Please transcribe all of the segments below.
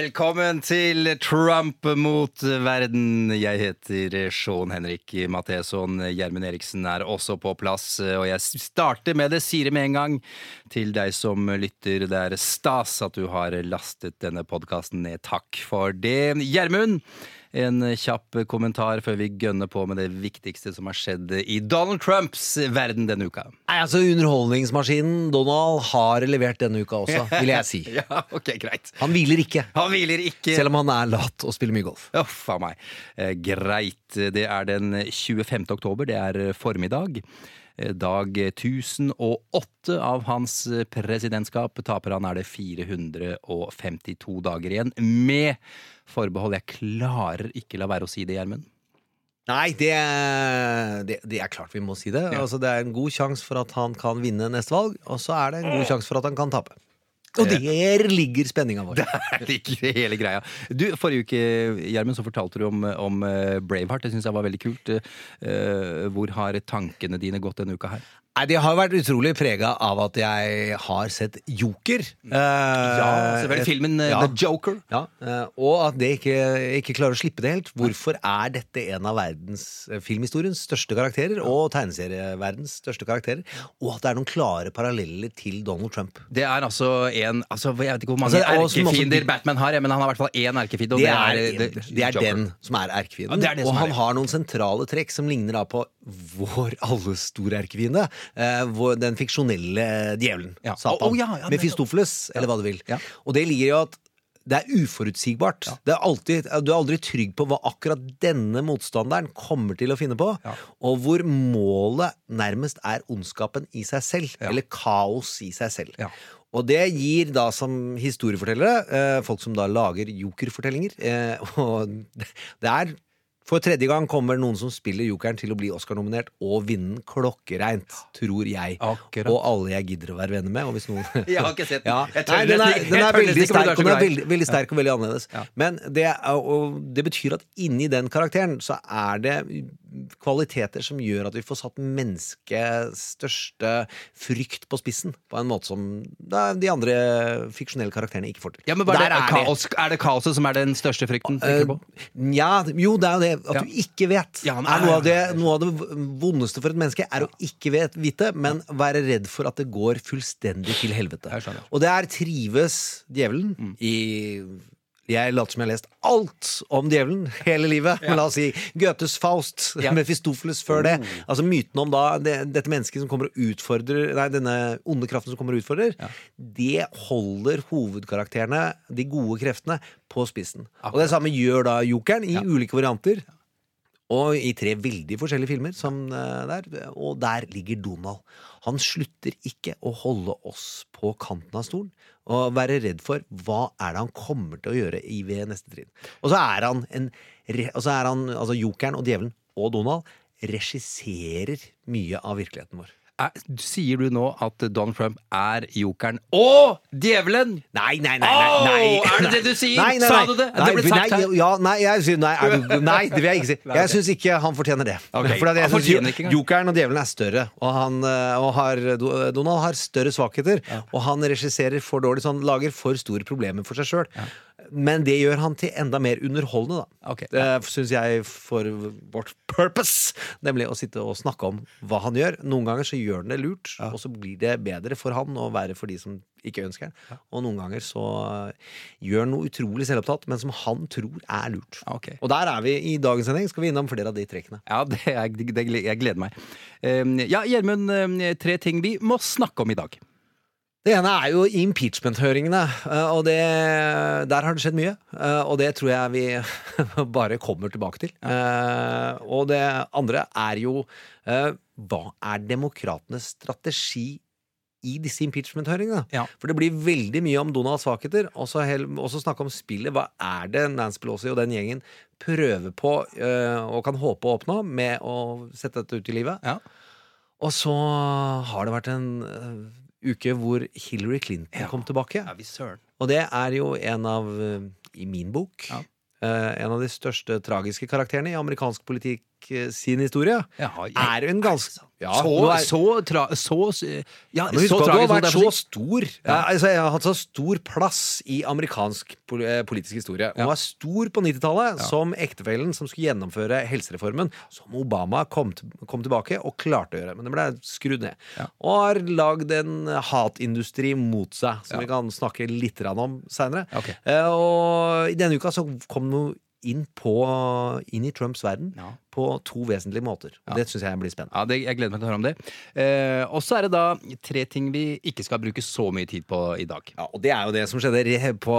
Velkommen til Trump mot verden. Jeg heter Sean Henrik Matheson. Gjermund Eriksen er også på plass. Og jeg starter med det, sier det med en gang. Til deg som lytter, det er stas at du har lastet denne podkasten ned. Takk for det. Gjermund, en kjapp kommentar før vi gønner på med det viktigste som har skjedd i Donald Trumps verden denne uka. Nei, altså Underholdningsmaskinen Donald har levert denne uka også, vil jeg si. Ja, ok, greit. Han hviler ikke, Han hviler ikke. selv om han er lat og spiller mye golf. Uff a meg. Eh, greit. Det er den 25. oktober. Det er formiddag. Dag 1008 av hans presidentskap. Taper han er det 452 dager igjen. Med forbehold. Jeg klarer ikke la være å si det, Gjermund. Nei, det, det, det er klart vi må si det. Ja. Altså, det er en god sjanse for at han kan vinne neste valg, og så er det en god sjanse for at han kan tape. Og der ligger spenninga vår. Der ligger hele greia. Du, Forrige uke Gjermund, så fortalte du om, om eh, Braveheart. Det syns jeg var veldig kult. Eh, Hvor har tankene dine gått denne uka her? Nei, Det har vært utrolig prega av at jeg har sett Joker. Ja, selvfølgelig. Filmen eh, ja. The Joker. Ja, eh, Og at det ikke, ikke klarer å slippe det helt. Hvorfor er dette en av verdens eh, filmhistoriens største karakterer? Og tegneserieverdens største karakterer? Og at det er noen klare paralleller til Donald Trump. Det er altså en altså, Jeg vet ikke hvor mange Altså, erkefiender Batman har, men han har i hvert fall én erkefiende. og Det er, det det er den som er erkefienden. Ja, er og er han har noen sentrale trekk som ligner da på vår alles store erkefiende. Eh, den fiksjonelle djevelen. Ja. Satan. Oh, ja, ja. Mefistofeles, eller hva du vil. Ja. Og det ligger jo at det er uforutsigbart. Det er alltid, du er aldri trygg på hva akkurat denne motstanderen kommer til å finne på. Ja. Og hvor målet nærmest er ondskapen i seg selv. Ja. Eller kaos i seg selv. Ja. Og det gir da som historiefortellere, eh, folk som da lager jokerfortellinger eh, Og det er for tredje gang kommer noen som spiller jokeren til å bli Oscar-nominert og vinne klokkereint, tror jeg. Akkurat. Og alle jeg gidder å være venner med. Noen Jeg har ikke sett den. ja. Nei, den er, den er veldig er sterk, den er veldig, veldig sterk og veldig annerledes. Men det, det betyr at inni den karakteren så er det kvaliteter som gjør at vi får satt menneskets største frykt på spissen, på en måte som de andre fiksjonelle karakterene ikke får til. Ja, men er, det, kaos, er det kaoset som er den største frykten? Uh, ja, jo, det er jo det at Ja. du ikke vet. Ja, men noe, av det, noe av det vondeste for et menneske er å ikke vet, vite, men være redd for at det går fullstendig til helvete. Og det er trives djevelen i jeg later som jeg har lest alt om djevelen hele livet. Men la oss si Goethes Faust, Ja. Mefistofeles før det. Altså myten om da det, dette mennesket som kommer og utfordrer Nei, denne onde kraften som kommer og utfordrer. Det holder hovedkarakterene, de gode kreftene, på spissen. Og det samme gjør da jokeren i ulike varianter. Og i tre veldig forskjellige filmer som eh, der. Og der ligger Donald. Han slutter ikke å holde oss på kanten av stolen og være redd for hva er det han kommer til å gjøre i ved neste trinn. Og så er han en Og så er han, altså Jokeren og Djevelen og Donald regisserer mye av virkeligheten vår. Er, sier du nå at Donald Trump er jokeren og djevelen? Nei, nei, nei! nei, nei. Åh, er det det du sier? Nei, nei, Sa du det? Det Nei, ble sagt her. Ja, nei, jeg sier nei, nei, det vil jeg ikke si. Jeg syns ikke han fortjener det. Okay. For det, jeg synes. Jokeren og djevelen er større, og, han, eh, og har, Donald har større svakheter. Og han regisserer for dårlig, så han lager for store problemer for seg sjøl. Men det gjør han til enda mer underholdende, da. Okay. Det syns jeg for vårt purpose, nemlig å sitte og snakke om hva han gjør. Noen ganger så gjør han det lurt, og så blir det bedre for han og verre for de som ikke ønsker den. Og noen ganger så eh, gjør han noe utrolig selvopptatt, men som han tror er lurt. Okay. Og der er vi i dagens sending. Skal vi innom flere av de trekkene. Ja, det er, det, jeg gleder meg. Um, ja, Gjermund, um, tre ting vi må snakke om i dag. Det ene er jo impeachment-høringene, eh, og det, der har det skjedd mye. eh, Og det tror jeg vi bare kommer tilbake til. Ja. Og det andre er jo eh, hva er demokratenes strategi i disse impeachment-høringene? Ja. For det blir veldig mye om Donalds svakheter, og så snakke om spillet. Hva er det Nancy Pelosi og den gjengen prøver på eh, og kan håpe å oppnå med å sette dette ut i livet? Ja. Og så har det vært en eh, uke hvor Hillary Clinton kom tilbake. Ja, vi. Og det er jo en av, eh, i min bok, Ja. eh, en av de største tragiske karakterene i amerikansk politikk eh, sin historie. Jaha, jeg- Er en ganske ja, så, er- så, tra, så Ja, så at du har vært så stor ja. altså, Jeg har hatt så stor plass i amerikansk eh, politisk historie. Hun var stor på 90-tallet som ektefellen som skulle gjennomføre helsereformen, som Obama kom, til- kom tilbake og klarte å gjøre. Men det ble skrudd ned. Og har lagd en hatindustri mot seg, som vi kan snakke litt om seinere. Ok. og i denne uka så kom hun inn, på, inn i Trumps verden Ja. på to vesentlige måter. Og Det syns jeg blir spennende. Ja, det, Jeg gleder meg til å høre om det. Eh, og så er det da tre ting vi ikke skal bruke så mye tid på i dag. Ja, og det er jo det som skjedde på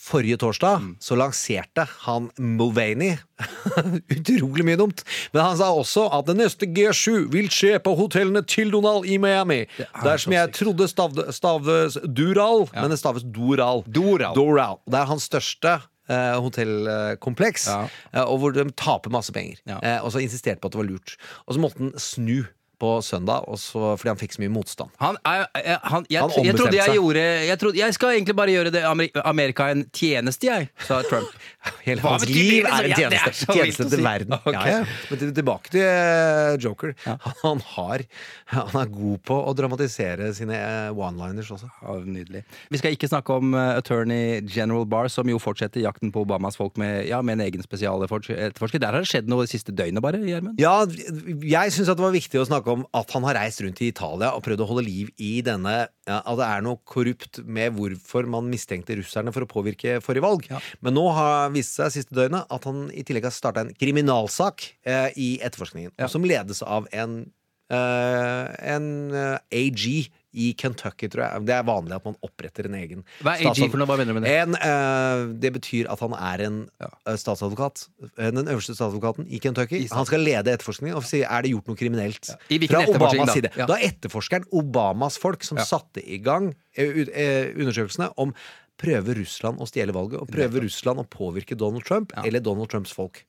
forrige torsdag. Mm. Så lanserte han Mulvaney utrolig mye dumt. Men han sa også at det neste G7 vil skje på hotellene til Donald i Miami. Er Der som jeg trodde stavde, stavdes Dural, men det staves Doral. Doral. Doral. Det er hans største eh, hotellkompleks, Ja. eh, og hvor de taper masse penger. Ja. Eh, og så insisterte på at det var lurt. Og så måtte han snu på søndag, også, fordi han fikk så mye motstand. Han er, er- han, jeg, Han jeg, ombestemte trodde jeg seg. gjorde jeg, trodde, jeg skal egentlig bare gjøre det Ameri- Amerika en tjeneste, jeg, sa Trump. Hele Hva hans betyr liv det? er en Ja, det er tjeneste. så vilt tjeneste å til si. verden. Ok. Ja, ja. Men til- tilbake til eh, Joker. Han, har, han er god på å dramatisere sine eh, one-liners også. Ja, nydelig. Vi skal ikke snakke om eh, attorney general Barr, som jo fortsetter jakten på Obamas folk med, ja, med en egen spesialetterforsker. Der har det skjedd noe det siste døgnet, bare, Gjermund. Ja, jeg syns det var viktig å snakke om at han har reist rundt i Italia og prøvd å holde liv i denne ja, At det er noe korrupt med hvorfor man mistenkte russerne for å påvirke forrige valg. Ja. Men nå har vist seg siste døgnet at han i tillegg har starta en kriminalsak eh, i etterforskningen, Ja. som ledes av en eh, en eh, AG i Kentucky, tror jeg. Det er vanlig at man oppretter en egen Hva er AG for noe? Hva mener du med det? En, uh, det betyr at han er en uh, statsadvokat. Eh, Den øverste statsadvokaten i Kentucky. I. Han skal lede etterforskningen og si er det gjort noe kriminelt. I hvilken Fra Obamas da? side. Ja. Da er etterforskeren Obamas folk, som Ja. satte i gang undersøkelsene om Prøver Russland å stjele valget, og prøver Russland å påvirke Donald Trump eller Donald Trumps folk?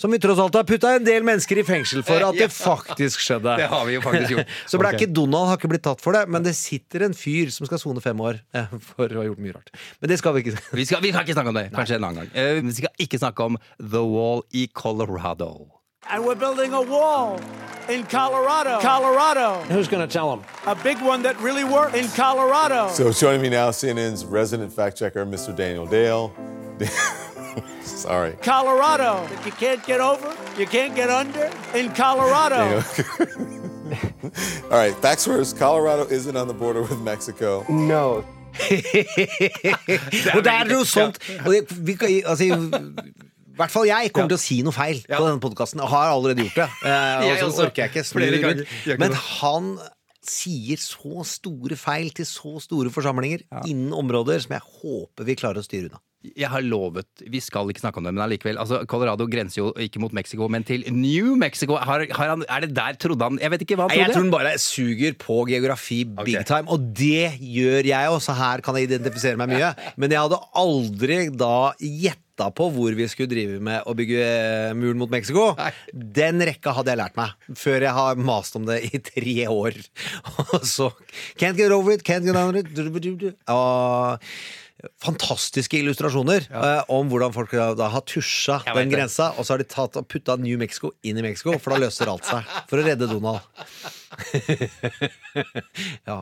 Som vi tross alt har putta en del mennesker i fengsel for at Ja. det faktisk skjedde. Det har vi jo faktisk gjort. Så ble okay. ikke Donald har ikke blitt tatt for det, men det sitter en fyr som skal sone fem år eh, for å ha gjort mye rart. Men det skal vi ikke. Vi skal, vi kan ikke snakke om det. Kanskje en annen gang. Eh, vi skal ikke snakke om The Wall i Colorado. And we're building a wall in Colorado. Colorado. Who's going to tell them? A big one that really works in Colorado. So joining me now, CNN's resident fact checker, Mr. Daniel Dale. Sorry. Colorado. If you can't get over, you can't get under in Colorado. All right, facts first. Colorado isn't on the border with Mexico. No. Og det er noe sånt og det, vi, kan- altså, I hvert fall jeg kommer til å si noe feil på denne podkasten, og har allerede gjort det. Eh, og så orker jeg ikke Flere ganger. rundt. Men han sier så store feil til så store forsamlinger innen områder som jeg håper vi klarer å styre unna. Jeg har lovet, Vi skal ikke snakke om det, men allikevel. Altså, Colorado grenser jo ikke mot Mexico, men til New Mexico. Har, har han, er det der, trodde han Jeg vet ikke hva han Nei, Jeg tror han bare suger på geografi big okay. time, og det gjør jeg også. Her kan jeg identifisere meg mye. Men jeg hadde aldri da gjetta på hvor vi skulle drive med å bygge eh, muren mot Mexico. Nei. Den rekka hadde jeg lært meg før jeg har mast om det i tre år. Og så Can't get over it, can't get under it. Og fantastiske illustrasjoner eh, om hvordan folk da har tusja Jeg vet den det. grensa, og så har de tatt og putta New Mexico inn i Mexico, for da løser alt seg. For å redde Donald. ja.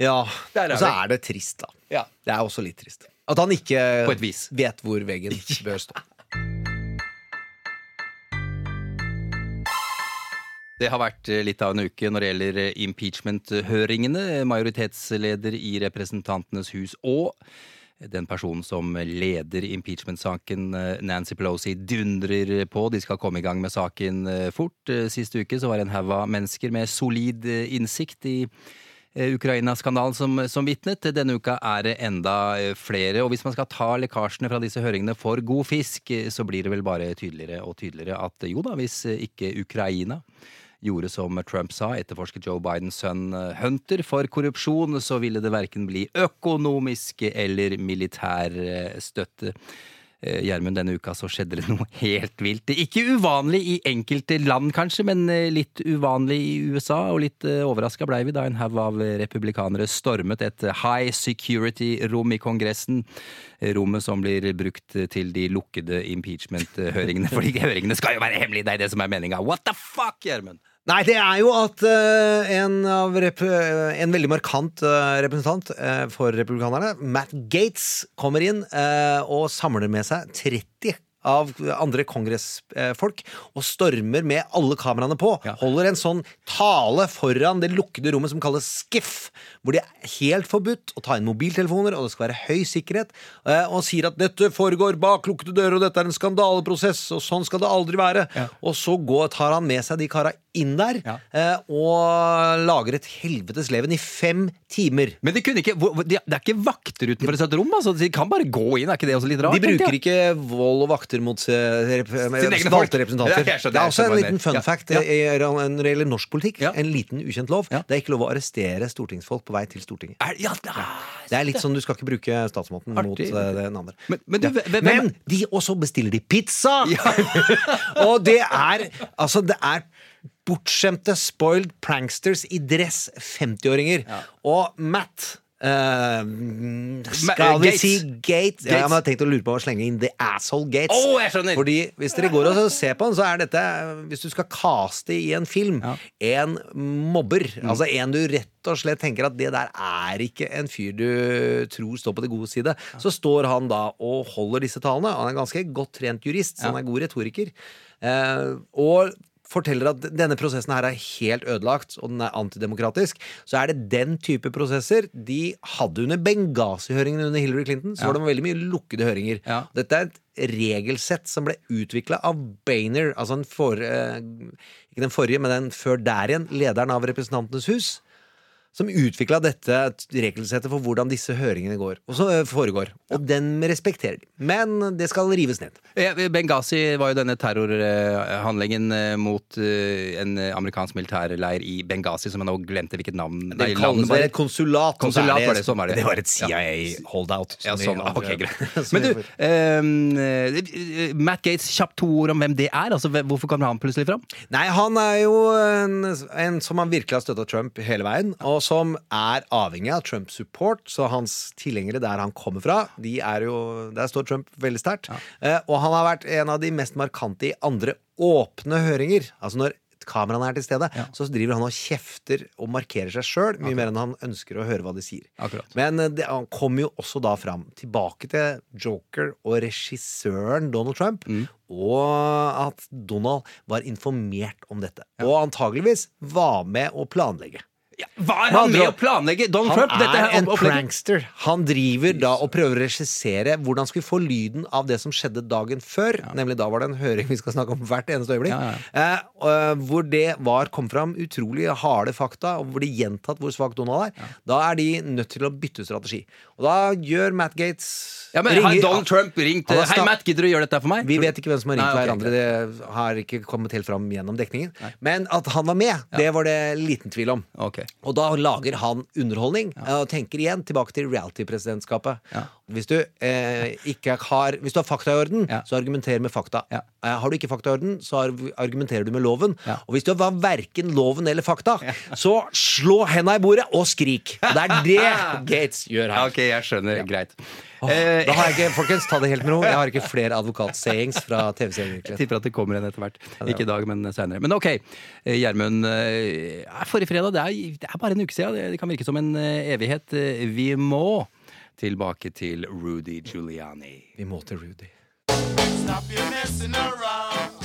ja. Der er Og så vi. er det trist, da. Ja. Det er også litt trist. At han ikke På et vis. vet hvor veggen bør stå. Det har vært eh, litt av en uke når det gjelder eh, impeachment-høringene. Majoritetsleder i Representantenes hus og den personen som leder impeachment-saken, eh, Nancy Pelosi, dundrer på. De skal komme i gang med saken fort. Sist uke så var det en haug av mennesker med solid innsikt i Ukraina-skandalen som, som vitnet. Denne uka er det enda flere. Og hvis man skal ta lekkasjene fra disse høringene for god fisk, så blir det vel bare tydeligere og tydeligere at jo da, hvis ikke Ukraina gjorde som Trump sa, etterforsket Joe Bidens sønn eh, Hunter for korrupsjon, så ville det verken bli økonomisk eller militær eh, støtte. Eh, Gjermund, denne uka så skjedde det noe helt vilt. Ikke uvanlig i enkelte land, kanskje, men eh, litt uvanlig i USA. Og litt overraska blei vi da en haug av republikanere stormet et high security-rom i Kongressen. Rommet som blir brukt til de lukkede impeachment-høringene. For de høringene skal jo være hemmelige, det er det som er meninga. What the fuck, Gjermund? Nei, det er jo at uh, en, av rep en veldig markant uh, representant uh, for republikanerne, Matt Gates, kommer inn eh, og samler med seg 30 av andre kongressfolk og stormer med alle kameraene på. Ja. Holder en sånn tale foran det lukkede rommet som kalles skiff, hvor det er helt forbudt å ta inn mobiltelefoner, og det skal være høy sikkerhet, Og og sier at dette foregår bak lukkede dører, og dette er en skandaleprosess, og sånn skal det aldri være. Ja. Og så går, tar han med seg de kara inn der Ja. eh, og lager et helvetes leven i fem timer. Men de kunne ikke, det er ikke vakter utenfor et sånt rom? Altså. De kan bare gå inn, er ikke det også litt rart? De bruker ikke vold og vakter mot eh, valgte representanter. Ja, jeg det er også en liten fun fact eh, når det gjelder norsk politikk. En liten ukjent lov. Det er ikke lov å arrestere stortingsfolk på vei til Stortinget. Er, ja, da. Det er litt sånn du skal ikke bruke statsmåten mot eh, den andre. Men- men du, Ja. hvem- men de også bestiller de pizza! og det er Altså, det er bortskjemte spoiled pranksters i dress 50-åringer. Og Matt eh, skal vi si Gates? Ja, jeg har tenkt å lure på å slenge inn The Asshole Gates. Oh, jeg skjønner. Fordi hvis dere går og ser på den, så er dette Hvis du skal caste i en film en mobber, Mm. altså en du rett og slett tenker at det der er ikke en fyr du tror står på det gode side, så står han da og holder disse talene. Han er en ganske godt trent jurist, så han er god retoriker. Uh, og forteller at denne prosessen her er helt ødelagt, og den er antidemokratisk, så er det den type prosesser de hadde under Benghazi-høringene under Hillary Clinton. Så var det veldig mye lukkede høringer. Ja. Dette er et regelsett som ble utvikla av Bainer, altså for, eh, ikke den forrige, men den før der igjen, lederen av Representantenes hus. Som utvikla dette regelsettet for hvordan disse høringene går, og så eh, foregår. Og den respekterer de. Men det skal rives ned. Benghazi var jo denne terrorhandlingen eh, mot eh, en amerikansk militærleir i Benghazi, som jeg nå glemte hvilket navn Det kalles vel et konsulat. Konsulat var det, sånn var det. Det var et CIA-holdout. Ja, sånn, ok, greit. Men du, vi- eh, Matt Gates, kjapt to ord om hvem det er. Altså, Hvorfor kommer han plutselig fram? Nei, han er jo en, en som har virkelig har støtta Trump hele veien, og som er avhengig av Trump-support. Så hans tilhengere der han kommer fra, de jo, der står Trump veldig sterkt. Eh, og han har vært en av de mest markante i andre åpne høringer. Altså når kameraene er til stede, så driver han og kjefter og markerer seg sjøl mye mer enn han ønsker å høre hva de sier. Akkurat. Men eh, det, han kommer jo også da fram tilbake til Joker og regissøren Donald Trump, Mm. og at Donald var informert om dette. Og antageligvis var med å planlegge. Var er han med å planlegge Donald Han Trump? Dette er en prankster. Han driver da og prøver å regissere hvordan skal vi få lyden av det som skjedde dagen før. Nemlig da var det en høring vi skal snakke om hvert eneste øyeblikk. Ja, Eh, hvor det var kom fram utrolig harde fakta, og hvor det gjentatt hvor svak Donald er. Da er de nødt til å bytte strategi. Og da gjør Matt Gates Ja, men ringer- Donald Trump ringt Hei, snak- Matt, gidder du gjøre dette for meg? Vi vet ikke hvem som har ringt Nei, okay, hverandre. Det har ikke kommet helt fram gjennom dekningen. Men at han var med, det var det liten tvil om. Okay. Og da lager han underholdning, Ja. og tenker igjen tilbake til reality-presidentskapet. Ja. Hvis, du, eh, ikke har, hvis du har fakta i orden, Ja. så argumenter med fakta. Ja. Eh, har du ikke fakta i orden, så arg- argumenterer du med loven. Ja. Og hvis du har verken loven eller fakta, så slå henda i bordet og skrik. Det er det Gates gjør her. Ok, jeg skjønner. Greit. Eh, da har jeg ikke, folkens, ta det helt med ro. Jeg har ikke flere advokatsayings fra TV-serien. Jeg tipper at det kommer en etter hvert. Ikke i dag, men senere. Men ok, eh, Gjermund. eh, Forrige fredag, det er, det er bare en uke siden. Det- kan virke som en evighet. Vi må tilbake til Rudy Giuliani. Vi må til Rudy. Stop your messing around.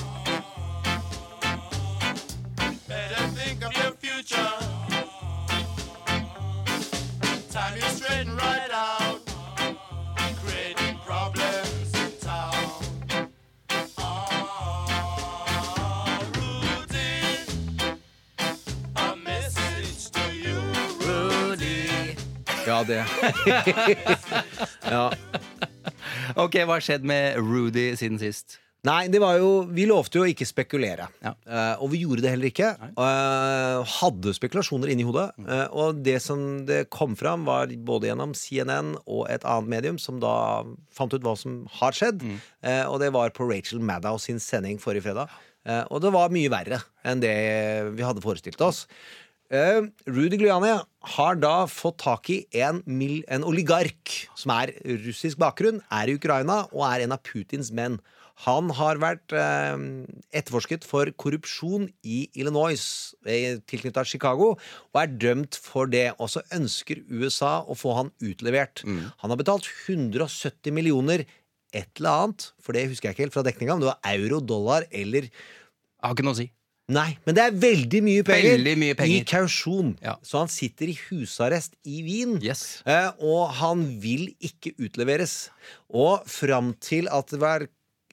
Ja, det. ja. Ok, hva har skjedd med Rudy siden sist? Nei, det var jo Vi lovte jo å ikke spekulere. Ja. Uh, og vi gjorde det heller ikke. Uh, hadde spekulasjoner inni hodet. Eh, og det som det kom fram, var både gjennom CNN og et annet medium, som da fant ut hva som har skjedd. Mm. Og det var på Rachel Maddow sin sending forrige fredag. Og det var mye verre enn det vi hadde forestilt oss. Eh, Rudy Giuliani har da fått tak i en, mil, en oligark som er russisk bakgrunn, er i Ukraina og er en av Putins menn. Han har vært uh, etterforsket for korrupsjon i Illinois, tilknyttet Chicago, og er dømt for det. Og så ønsker USA å få han utlevert. Han har betalt 170 millioner et eller annet, for det husker jeg ikke helt fra dekninga, om det var euro, dollar eller Jeg har ikke noe å si. Nei, men det er veldig mye penger, Veldig mye penger. i kausjon. Ja. Så han sitter i husarrest i Wien. Yes. Eh, og han vil ikke utleveres. Og fram til at det var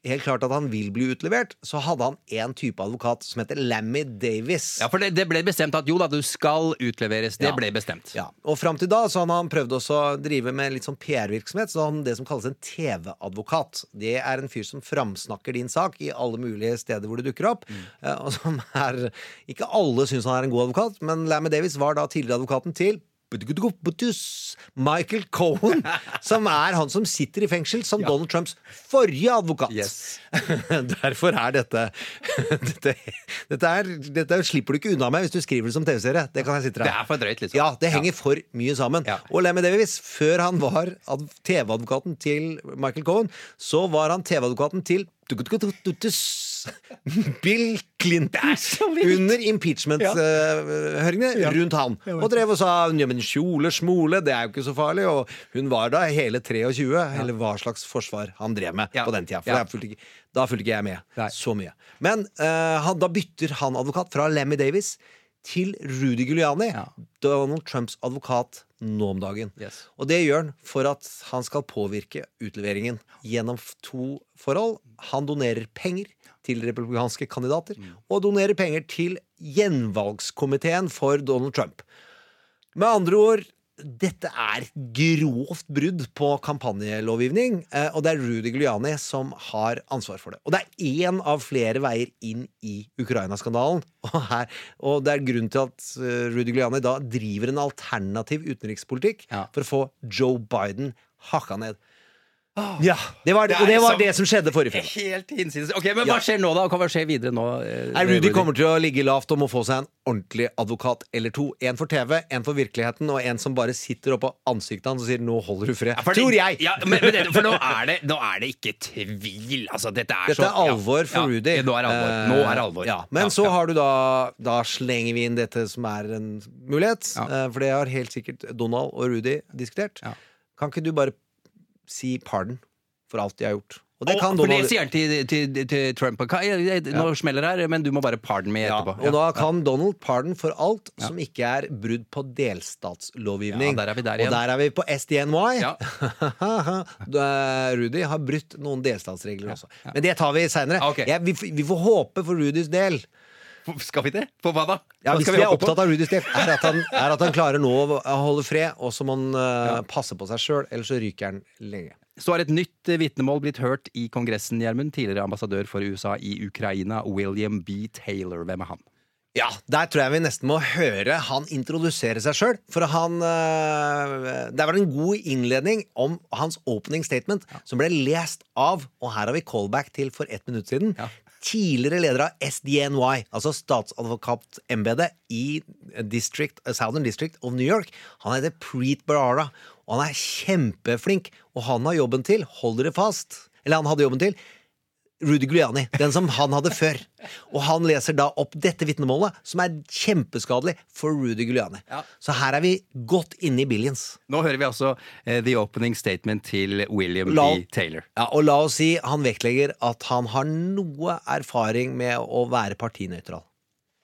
helt klart at han vil bli utlevert, så hadde han én type advokat som heter Lammy Davis. Ja, for det, det ble bestemt at jo da, du skal utleveres. Det Ja. ble bestemt. Ja, og fram til da så han prøvd også å drive med litt sånn PR-virksomhet. Så han det som kalles en TV-advokat. Det er en fyr som framsnakker din sak i alle mulige steder hvor det dukker opp. mm. Og som er Ikke alle syns han er en god advokat, men Lammy Davis var da tidligere advokaten til Michael Cohen, som er han som sitter i fengsel som Donald Trumps forrige advokat. Yes. Derfor er dette dette, dette, er, dette slipper du ikke unna med hvis du skriver det som TV-serie. Det kan jeg si til deg. Det er for drøyt, liksom. Ja, det henger for mye sammen. Ja. Og Lemmy Davies, før han var TV-advokaten til Michael Cohen, så var han TV-advokaten til Bill Clinton under impeachment-høringene rundt han. Og drev og sa ja, men kjole, smole, det er jo ikke så farlig. Og hun var da hele 23, eller hva slags forsvar han drev med Ja. på den tida. For Ja. fulgte ikke, da fulgte ikke jeg med Nei. så mye. Men uh, han, da bytter han advokat fra Lemmy Davis til Rudy Giuliani, Ja. Donald Trumps advokat nå om dagen. Yes. Og det gjør han for at han skal påvirke utleveringen gjennom to forhold. Han donerer penger til republikanske kandidater, og donerer penger til gjenvalgskomiteen for Donald Trump. Med andre ord, dette er grovt brudd på kampanjelovgivning, eh, og det er Rudy Giuliani som har ansvar for det. Og det er én av flere veier inn i Ukraina-skandalen. Og, og det er grunnen til at eh, Rudy Giuliani da driver en alternativ utenrikspolitikk Ja. for å få Joe Biden hakka ned. Ja, det var, Det og det var så- det som skjedde forrige fredag. Helt hinsides. Ok, Men Ja. hva skjer nå, da? Hva skjer videre nå? eh, Rudy kommer til å ligge lavt og må få seg en ordentlig advokat eller to. En for TV, en for virkeligheten, og en som bare sitter oppå ansiktet hans og sier 'nå holder du fred'. Ja, Tror jeg! Ja, men, men det, for nå er, det, nå er det ikke tvil. Altså, dette er Dette så er alvor for Rudy. Nå er alvor. Eh, Nå er alvor. Ja. Men så har du da Da slenger vi inn dette som er en mulighet. Eh, For det har helt sikkert Donald og Rudy diskutert. Kan ikke du bare si pardon for alt de har gjort? Og det Og- for det sier han til, til, til Trump. Jeg- Nå smeller det her, men du må bare pardon meg ja, etterpå. og da kan Donald pardon for alt som ikke er brudd på delstatslovgivning. Ja, der er vi der og der er vi på SDNY. Ja. Rudy har brutt noen delstatsregler også. Men det tar vi seinere. Ok. vi, vi får håpe for Rudys del Skal vi det? På hva da? ja, Hvis vi er opptatt av Rudys del, er er at han klarer nå å holde fred, og så må han eh, passe på seg sjøl, ellers så ryker han lenge. Så har et nytt eh, vitnemål blitt hørt i Kongressen, Gjermund. Tidligere ambassadør for USA i Ukraina, William B. Taylor. Hvem er han? Ja, Der tror jeg vi nesten må høre han introdusere seg sjøl. For han øh, Det var en god innledning om hans opening statement, som ble lest av, og her har vi callback til for ett minutt siden, tidligere leder av SDNY, altså statsadvokatembetet i district, Southern District of New York. Han heter Preet Barara, og han er kjempeflink. Og han har jobben til, hold dere fast, eller han hadde jobben til, Rudy Giuliani, den som han hadde før. Og han leser da opp dette vitnemålet, som er kjempeskadelig for Rudy Giuliani. Ja. Så her er vi godt inne i billions. Nå hører vi altså uh, the opening statement til William La- B. Taylor. Ja, og la oss si han vektlegger at han har noe erfaring med å være partinøytral.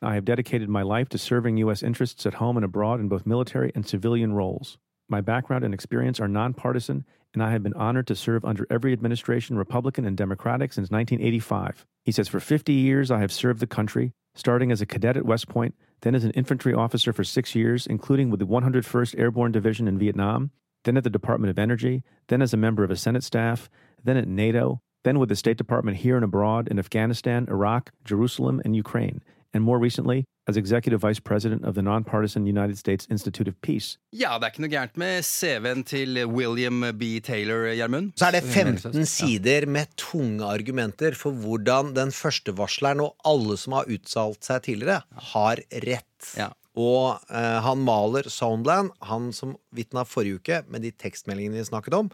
I have dedicated my life to serving U.S. interests at home and abroad in both military and civilian roles. My background and experience are nonpartisan, and I have been honored to serve under every administration, Republican and Democratic, since 1985. He says, For 50 years, I have served the country, starting as a cadet at West Point, then as an infantry officer for six years, including with the 101st Airborne Division in Vietnam, then at the Department of Energy, then as a member of a Senate staff, then at NATO, then with the State Department here and abroad in Afghanistan, Iraq, Jerusalem, and Ukraine, and more recently as Executive Vice President of the nonpartisan United States Institute of Peace. Ja, det er ikke noe gærent med CV-en til William B. Taylor, Gjermund. Så er det 15 sider med tunge argumenter for hvordan den første varsleren og alle som har uttalt seg tidligere, har rett. Ja. Og eh, han maler Soundland, han som vitna forrige uke med de tekstmeldingene vi snakket om,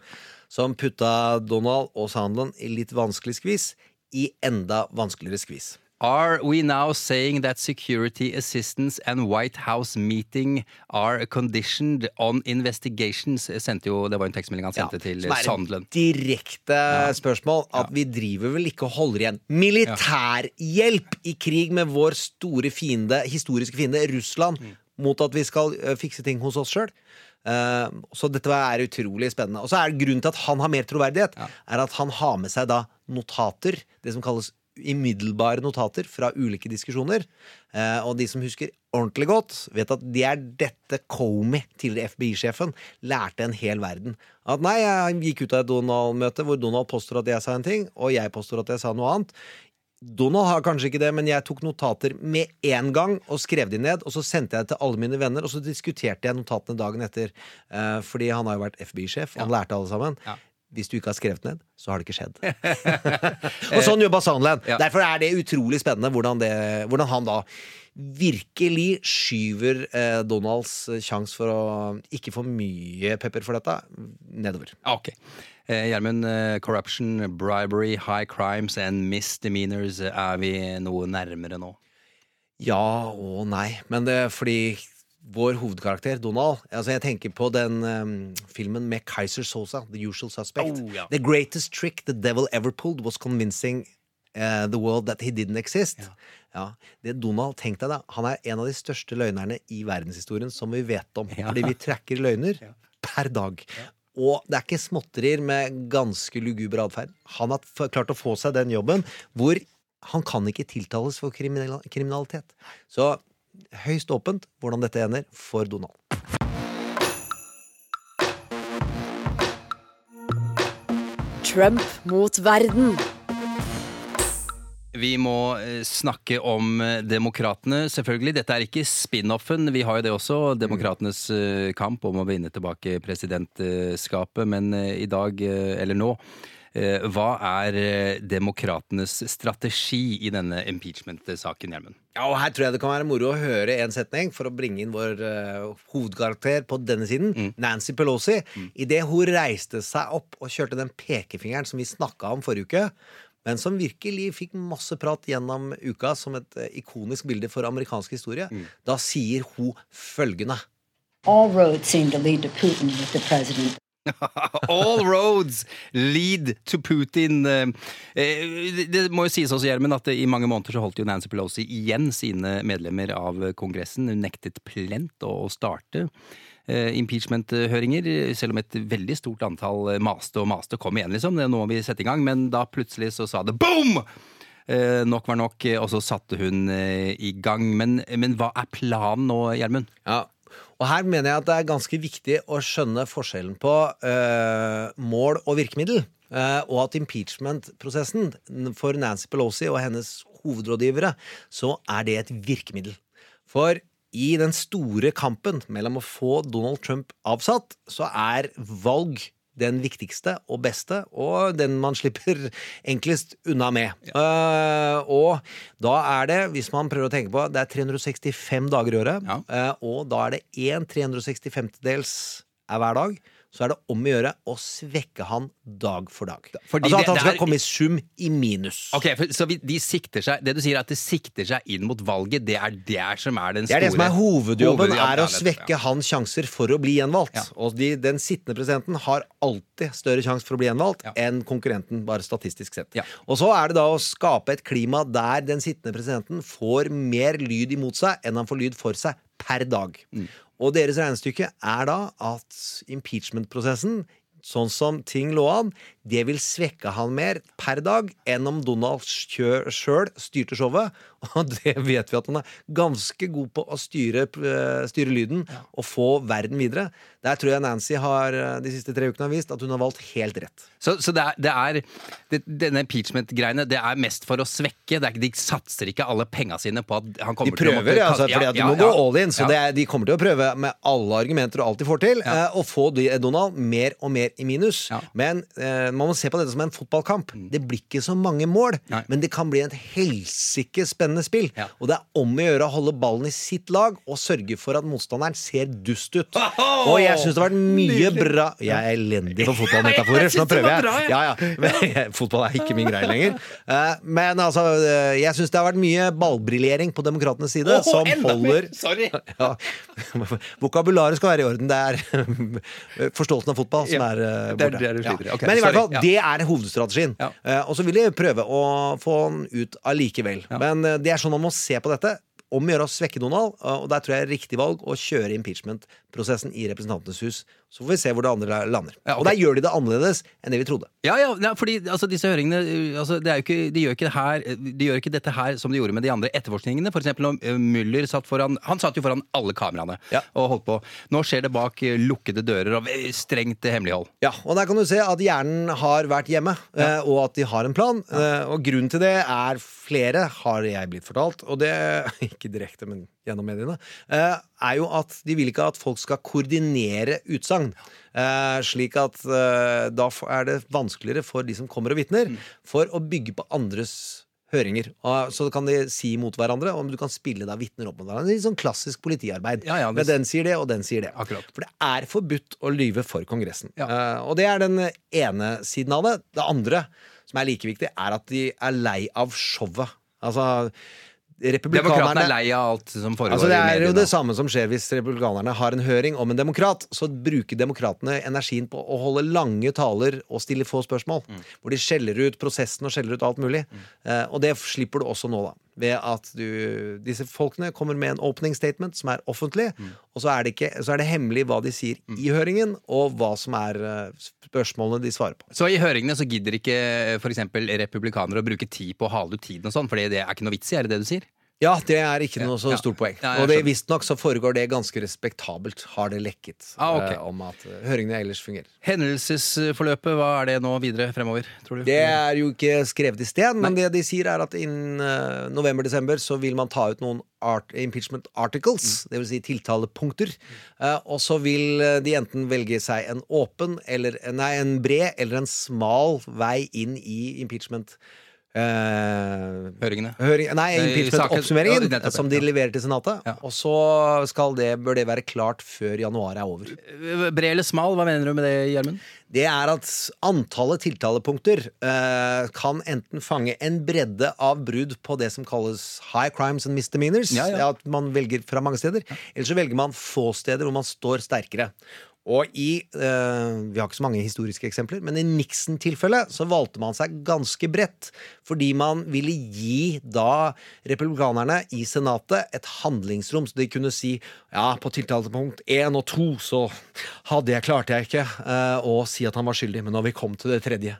som putta Donald og Soundland i litt vanskelig skvis, i enda vanskeligere skvis. Are we now saying that security assistance and White House meeting are conditioned on investigations? Jo, det var en tekstmelding han sendte til som er et direkte spørsmål. At vi driver vel ikke og holder igjen militærhjelp i krig med vår store fiende, historiske fiende Russland, Mm. mot at vi skal eh, fikse ting hos oss sjøl. så dette er utrolig spennende. Og så er grunnen til at han har mer troverdighet, er at han har med seg da notater, det som kalles umiddelbare notater fra ulike diskusjoner. Eh, og de som husker ordentlig godt, vet at det er dette Comey, tidligere FBI-sjefen, lærte en hel verden. At nei, jeg gikk ut av et Donald-møte hvor Donald påstår at jeg sa en ting, og jeg påstår at jeg sa noe annet. Donald har kanskje ikke det, men jeg tok notater med en gang og skrev de ned. Og så sendte jeg det til alle mine venner, og så diskuterte jeg notatene dagen etter. Eh, fordi han har jo vært FBI-sjef, han lærte alle sammen. Ja. Hvis du ikke har skrevet ned, så har det ikke skjedd. og sånn jobba Sandland. Ja. Derfor er det utrolig spennende hvordan, det, hvordan han da virkelig skyver eh, Donalds sjanse for å ikke få mye pepper for dette, nedover. Ok. Eh, Gjermund, eh, corruption, bribery, high crimes and misdemeanors. eh, Er vi noe nærmere nå? Ja og nei, men det er fordi vår hovedkarakter, Donald altså Jeg tenker på den um, filmen med Kaiser Sosa, The Usual Suspect. Oh, ja. The greatest trick the devil ever pulled was convincing uh, the world that he didn't exist. Ja. Det Donald, tenk deg da, Han er en av de største løgnerne i verdenshistorien som vi vet om. Ja. Fordi vi tracker løgner per dag. Og det er ikke småtterier med ganske luguber atferd. Han har klart å få seg den jobben hvor han kan ikke tiltales for kriminal kriminalitet. Så høyst åpent hvordan dette ender for Donald. Trump mot verden. Vi må eh, snakke om eh, demokratene, selvfølgelig. Dette er ikke spin-offen. Vi har jo det også, demokratenes eh, kamp om å vinne tilbake presidentskapet. Men i dag, eller nå, hva er eh, demokratenes strategi i denne impeachment-saken, Hjelmen? Ja, og Her tror jeg det kan være moro å høre en setning for å bringe inn vår uh, hovedkarakter på denne siden, Nancy Pelosi. Idet hun reiste seg opp og kjørte den pekefingeren som vi snakka om forrige uke, men som virkelig fikk masse prat gjennom uka som et uh, ikonisk bilde for amerikansk historie, da sier hun følgende. All roads seem to lead to Putin with the president. All roads lead to Putin. Eh, Det det må jo sies også, Gjermund, at i mange måneder så holdt jo Nancy Pelosi igjen sine medlemmer av Kongressen. Hun nektet plent å starte eh, impeachment-høringer, selv om et veldig stort antall maste og maste kom igjen, liksom. Det er må vi setter i gang. Men da plutselig så sa det boom! Eh, nok var nok, og så satte hun eh, i gang. Men, men hva er planen nå, Gjermund? Ja, og her mener jeg at det er ganske viktig å skjønne forskjellen på uh, mål og virkemiddel. Uh, og at impeachment-prosessen for Nancy Pelosi og hennes hovedrådgivere, så er det et virkemiddel. For i den store kampen mellom å få Donald Trump avsatt, så er valg den viktigste og beste, og den man slipper enklest unna med. Eh, og da er det, hvis man prøver å tenke på, det er 365 dager i året, Ja. uh, og da er det 1 365-dels er hver dag. Så er det om å gjøre å svekke han dag for dag. Fordi altså at han det skal er- komme i sum i minus. Ok, for, Så vi, de sikter seg Det du sier er at det sikter seg inn mot valget, det er det som er den Det store er det som er hovedjobben, hovedjobben er å svekke ja. hans sjanser for å bli gjenvalgt. Ja. Og de, den sittende presidenten har alltid større sjanse for å bli gjenvalgt Ja. enn konkurrenten, bare statistisk sett. Ja. Og så er det da å skape et klima der den sittende presidenten får mer lyd imot seg enn han får lyd for seg per dag. Mm. Og deres regnestykke er da at impeachment-prosessen sånn som ting lå an, det vil svekke han mer per dag enn om Donald sjøl styrte showet. Og det vet vi at han er ganske god på å styre, eh, styre lyden og få verden videre. Der tror jeg Nancy har eh, de siste tre ukene har vist at hun har valgt helt rett. Så, så det er, det er det, Denne impeachment-greiene Det er mest for å svekke. Det er, de satser ikke alle penga sine på at han De prøver, til å måtte altså, Ja, fordi at de må ja. gå all in. Så Ja. det er, de kommer til å prøve med alle argumenter og alt de får til, Ja. eh, å få Donald mer og mer i minus. Ja. Men man må se på dette som en fotballkamp. Det blir ikke så mange mål, Mm. Nei. men det kan bli en helsike spennende spill. Ja. Og det er om å gjøre å holde ballen i sitt lag og sørge for at motstanderen ser dust ut. Og jeg syns det har vært mye bra Jeg er elendig på fotballmetaforer, så nå prøver jeg. bra. Ja, ja. Men, fotball er ikke min greie lenger. Eh, Men altså, eh, jeg syns det har vært mye ballbriljering på demokratenes side, oh, som holder Sorry. ja. Vokabularet skal være i orden. Det er forståelsen av fotball som er eh, borte. det du sliter i. Ok, Men i hvert fall, det er hovedstrategien. Eh, Og så vil jeg prøve å få den ut allikevel. Men eh, det er sånn man må se på dette. Om å gjøre å svekke Donald, og der tror jeg er riktig valg å kjøre impeachment-prosessen i Representantenes hus. Så får vi se hvor det andre lander. Ja, okay. Og der gjør de det annerledes enn det vi trodde. Ja, ja, ja, fordi altså, disse høringene uh, altså, er ikke, de, gjør her, de gjør ikke dette her som de gjorde med de andre etterforskningene. For eksempel når uh, Müller satt foran Han satt jo foran alle kameraene Ja. og holdt på. Nå skjer det bak lukkede dører og strengt hemmelighold. Ja, og der kan du se at hjernen har vært hjemme, eh, og at de har en plan. Eh, og grunnen til det er flere, har jeg blitt fortalt, og det ikke direkte, men gjennom mediene, eh, er jo at de vil ikke at folk skal koordinere utsagn. Eh, slik at eh, da er det vanskeligere for de som kommer og vitner, for å bygge på andres høringer. Så kan de si mot hverandre, og du kan spille da vitner opp mot hverandre. Litt sånn klassisk politiarbeid. Ja, ja, det- Men den sier det, og den sier det. Akkurat. For det er forbudt å lyve for Kongressen. Ja. Eh, og det er den ene siden av det. Det andre, som er like viktig, er at de er lei av showet. Altså, republikanerne er lei av alt som foregår Altså, det er jo det samme som skjer hvis republikanerne har en høring om en demokrat. Så bruker demokratene energien på å holde lange taler og stille få spørsmål. Mm. Hvor de skjeller ut prosessen og skjeller ut alt mulig. Eh, og det slipper du også nå, da. Ved at du, disse folkene kommer med en opening statement som er offentlig, Mm. og så er, det ikke, så er det hemmelig hva de sier i høringen, og hva som er eh, spørsmålene de svarer på. Så i høringene så gidder ikke f.eks. republikanere å bruke tid på å hale ut tiden og sånn, for det er ikke noe vits i, er det det du sier? Ja, det er ikke noe så stort poeng. Ja, og visstnok så foregår det ganske respektabelt, har det lekket. Ah, okay. eh, om at eh, høringene ellers fungerer. Hendelsesforløpet, hva er det nå videre fremover, tror du? Det er jo ikke skrevet i sten, men det de sier er at innen uh, november-desember så vil man ta ut noen art, impeachment articles, det vil si tiltalepunkter. Uh, og så vil de enten velge seg en åpen eller Nei, en bred eller en smal vei inn i impeachment. Eh, Høringene. Høring, nei, impeachment-oppsummeringen, ja, som de leverer til Senatet. Ja. Og så skal det, bør det være klart før januar er over. Bred eller smal, hva mener du med det, Gjermund? Det er at antallet tiltalepunkter eh, kan enten fange en bredde av brudd på det som kalles high crimes and misdemeanors. Ja, At man velger fra mange steder. Eller så velger man få steder hvor man står sterkere. Og i eh, Vi har ikke så mange historiske eksempler, men i Nixon-tilfellet så valgte man seg ganske bredt. Fordi man ville gi da republikanerne i Senatet et handlingsrom, så de kunne si ja, på tiltalepunkt én og to så hadde jeg klarte jeg ikke eh, å si at han var skyldig, men når vi kom til det tredje,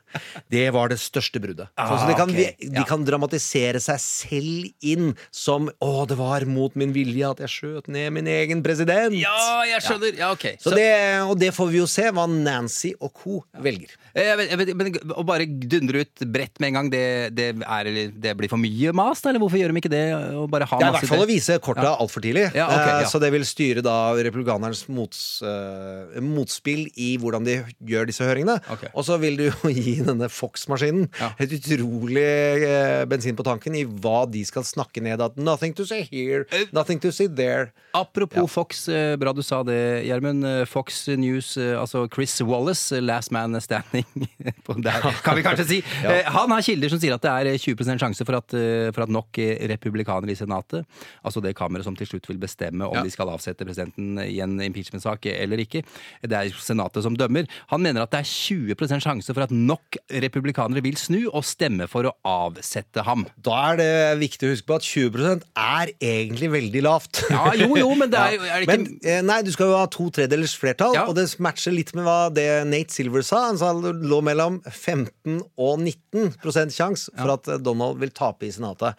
det var det største bruddet. så, så de, kan, okay. de, de kan dramatisere seg selv inn som å, det var mot min vilje at jeg skjøt ned min egen president. Ja, jeg skjønner. Ja, ok. Så det, og det får vi jo se hva Nancy og co. velger. Eh, Jeg vet, jeg vet, men Å bare dundre ut bredt med en gang, det, det, er, det blir for mye mas? Eller hvorfor gjør de ikke det? Og bare ha Det er i hvert fall å vise kortet Ja. altfor tidlig. Ja, ok, Eh, ja. Så det vil styre da republikanernes mots, uh, motspill i hvordan de gjør disse høringene. Okay. Og så vil du jo gi denne Fox-maskinen Ja. et utrolig uh, bensin på tanken i hva de skal snakke ned. At nothing to say here, Eh, nothing to say there. Apropos Fox, eh, bra du sa det, Gjermund. Eh, Fox News, eh, altså Chris Wallace, eh, last man standing på der, kan vi kanskje si. Eh, Han har kilder som sier at det er eh, 20 sjanse for at, for at nok republikanere i Senatet, altså det kammeret som til slutt vil bestemme om Ja. de skal avsette presidenten i en impeachment-sak eller ikke, det er Senatet som dømmer. Han mener at det er 20% sjanse for at nok republikanere vil snu og stemme for å avsette ham. Da er det viktig å huske på at 20% er egentlig veldig lavt. Ja, jo, jo, men det er er det ikke- Men, nei, du skal jo ha to tredjedels flertall. Donald, Ja. og det matcher litt med hva det Nate Silver sa. Han sa det lå mellom 15 og 19 sjanse for at eh, Donald vil tape i Senatet.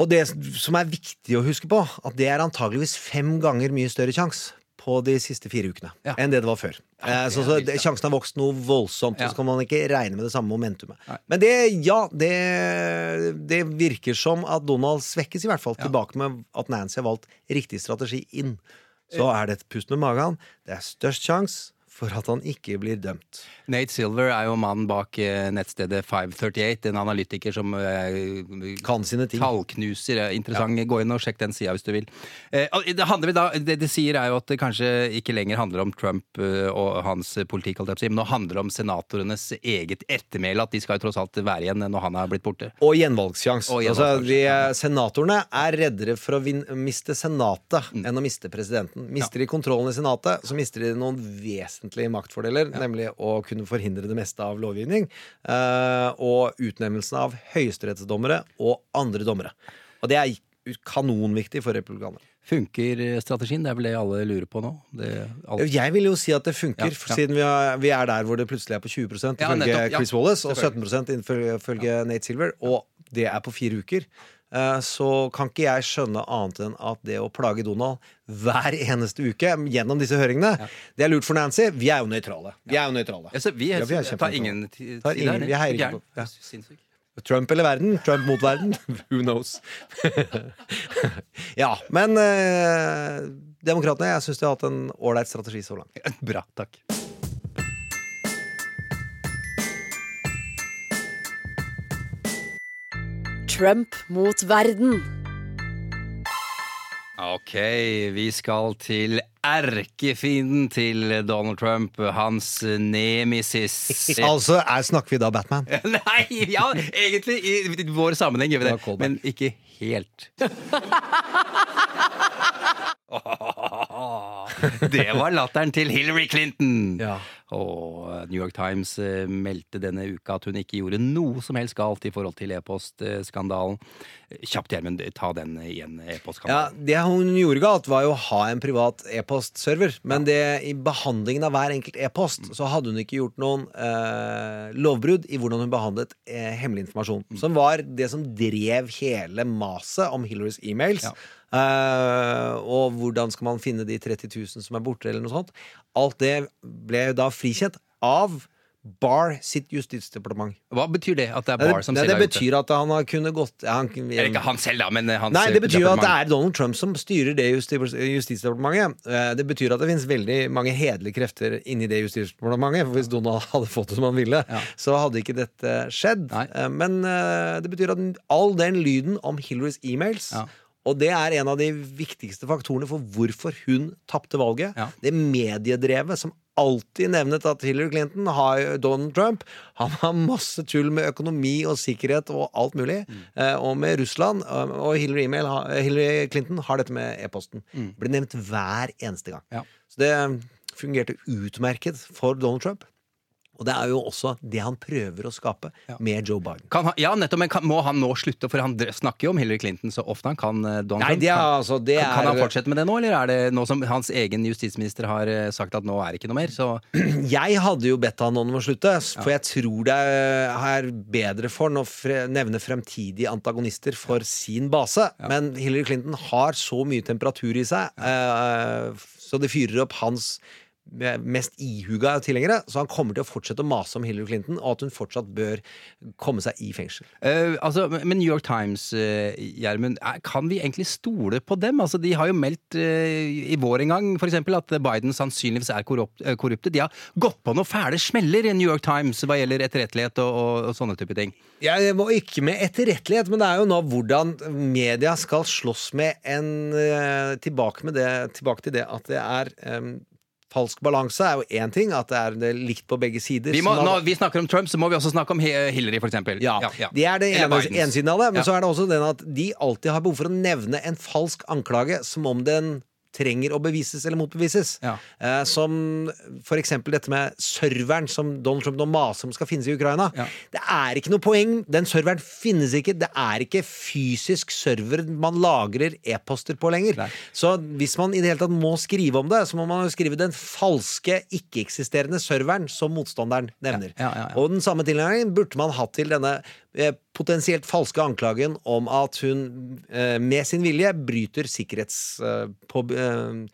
Og det som er viktig å huske på, at det er antageligvis fem ganger mye større sjanse på de siste fire ukene Ja. enn det det var før. Eh, så, så det. Sjansen har vokst noe voldsomt, Ja. så kan man ikke regne med det samme momentumet. Nei. Men det, ja, det, det virker som at Donald svekkes, i hvert fall. Tilbake med at Nancy har valgt riktig strategi inn. Så er det et pust med magen. Det er størst sjanse for at han ikke blir dømt. Nate Silver er jo mannen bak eh, nettstedet 538, en analytiker som eh, Kan sine ting. Tallknuser. Interessant. Ja. Gå inn og sjekk den sida hvis du vil. Eh, det, da, det de sier, er jo at det kanskje ikke lenger handler om Trump eh, og hans politikk, men nå handler det om senatorenes eget ettermæle. At de skal jo tross alt være igjen når han er blitt borte. Og gjenvalgssjanse. Altså, de, senatorene er reddere for å vin miste Senatet Mm. enn å miste presidenten. Mister de kontrollen i Senatet, så mister de noen vesentlige maktfordeler, nemlig å kunne forhindre det meste av lovgivning, eh, og utnevnelsen av høyesterettsdommere og andre dommere. Og det er kanonviktig for republikanerne. Funker eh, strategien? Det er vel det alle lurer på nå? Det, alt. Jeg vil jo si at det funker, Ja, ja. siden vi er, vi er der hvor det plutselig er på 20 Ja, ifølge ja. Chris Wallace, og Selvfølgelig. 17 ifølge ifølge Nate Silver, og det er på fire uker. Eh, Så kan ikke jeg skjønne annet enn at det å plage Donald hver eneste uke gjennom disse høringene, det er lurt for Nancy. Vi er jo nøytrale. Vi er jo nøytrale. Ja, vi, Ja, vi er tar ingen Tar tid ingen- der, vi heier ikke på- ja. Trump eller verden? Trump mot verden? Who knows? ja, men eh, Demokratene, jeg syns de har hatt en ålreit strategi så langt. Bra, takk. Trump mot verden. Ok, vi skal til erkefienden til Donald Trump, hans nemesis. Altså, er, snakker vi da Batman? Nei, ja, egentlig i vår sammenheng gjør vi Det men ikke helt. Det var latteren til Hillary Clinton. Ja. Og New York Times eh, meldte denne uka at hun ikke gjorde noe som helst galt i forhold til e-postskandalen. Kjapt, Gjermund, ta den igjen, Ja, e-postskandalen. Det hun gjorde galt, var jo å ha en privat e-postserver. Men det, i behandlingen av hver enkelt e-post så hadde hun ikke gjort noen eh, lovbrudd i hvordan hun behandlet eh, hemmelig informasjon. Som var det som drev hele maset om Hillarys e-mails. Ja. Eh, og hvordan skal man finne de 30 000 som er borte, eller noe sånt. Alt det ble da frikjent av Barr sitt justisdepartement. Hva betyr det? At det er Det, Barr som det, selv det er ute? betyr at han har kunnet gått han, Eller ikke han selv, da, men hans Nei, det betyr at det er Donald Trump som styrer det justi- justisdepartementet. Eh, Det betyr at det finnes veldig mange hederlige krefter inni det justisdepartementet. For hvis Donald hadde fått det som han ville, Ja. så hadde ikke dette skjedd. Nei. Eh, Men eh, det betyr at all den lyden om Hillarys e-mails Ja. Og det er en av de viktigste faktorene for hvorfor hun tapte valget. Ja. Det mediedrevet som alltid nevnet at Hillary Clinton har Donald Trump. Han har masse tull med økonomi og sikkerhet og alt mulig. Mm. eh, Og med Russland. eh, Og Hillary, email, Hillary Clinton har dette med e-posten. Ble nevnt hver eneste gang. Mm. Ja. Så det fungerte utmerket for Donald Trump. Og det er jo også det han prøver å skape Ja. med Joe Biden. Kan han, ja, nettopp, men kan, Må han nå slutte? For han snakker jo om Hillary Clinton så ofte han kan. eh, Donald Nei, det er kan, altså kan, kan han er- fortsette med det nå, eller er det nå som hans egen justisminister har eh, sagt at nå er det ikke noe mer? Så Jeg hadde jo bedt han om å slutte, for jeg tror det er bedre for han å fre nevne fremtidige antagonister for sin base. Men Hillary Clinton har så mye temperatur i seg, eh, så det fyrer opp hans mest ihuga tilhengere. Så han kommer til å fortsette å mase om Hillary Clinton, og at hun fortsatt bør komme seg i fengsel. Uh, altså, men New York Times, uh, Gjermund, er- kan vi egentlig stole på dem? Altså, de har jo meldt uh, i vår en gang eksempel, at Biden sannsynligvis er korrupt, korrupte. De har gått på noen fæle smeller i New York Times hva gjelder etterrettelighet og, og, og sånne type ting. Ja, Jeg var ikke med etterrettelighet, men det er jo nå hvordan media skal slåss med en tilbake, med det, tilbake til det at det er em, Falsk balanse er jo én ting, at det er det likt på begge sider. Vi, må, som når vi snakker om Trump, så må vi også snakke om Hillary, for eksempel. ja, Det er det ene, ene siden av det. Men Ja. så er det også den at de alltid har behov for å nevne en falsk anklage som om den trenger å bevises eller motbevises. Ja. Eh, som for eksempel dette med serveren som Donald Trump nå maser om skal finnes i Ukraina. Ja. Det er ikke noe poeng. Den serveren finnes ikke. Det er ikke fysisk server man lagrer e-poster på lenger. Nei. Så hvis man i det hele tatt må skrive om det, så må man jo skrive den falske, ikke-eksisterende serveren som motstanderen nevner. Ja. Og den samme tilnærmingen burde man hatt til denne eh, potensielt falske anklagen om at hun eh, med sin vilje bryter sikkerhets... Eh, på, eh,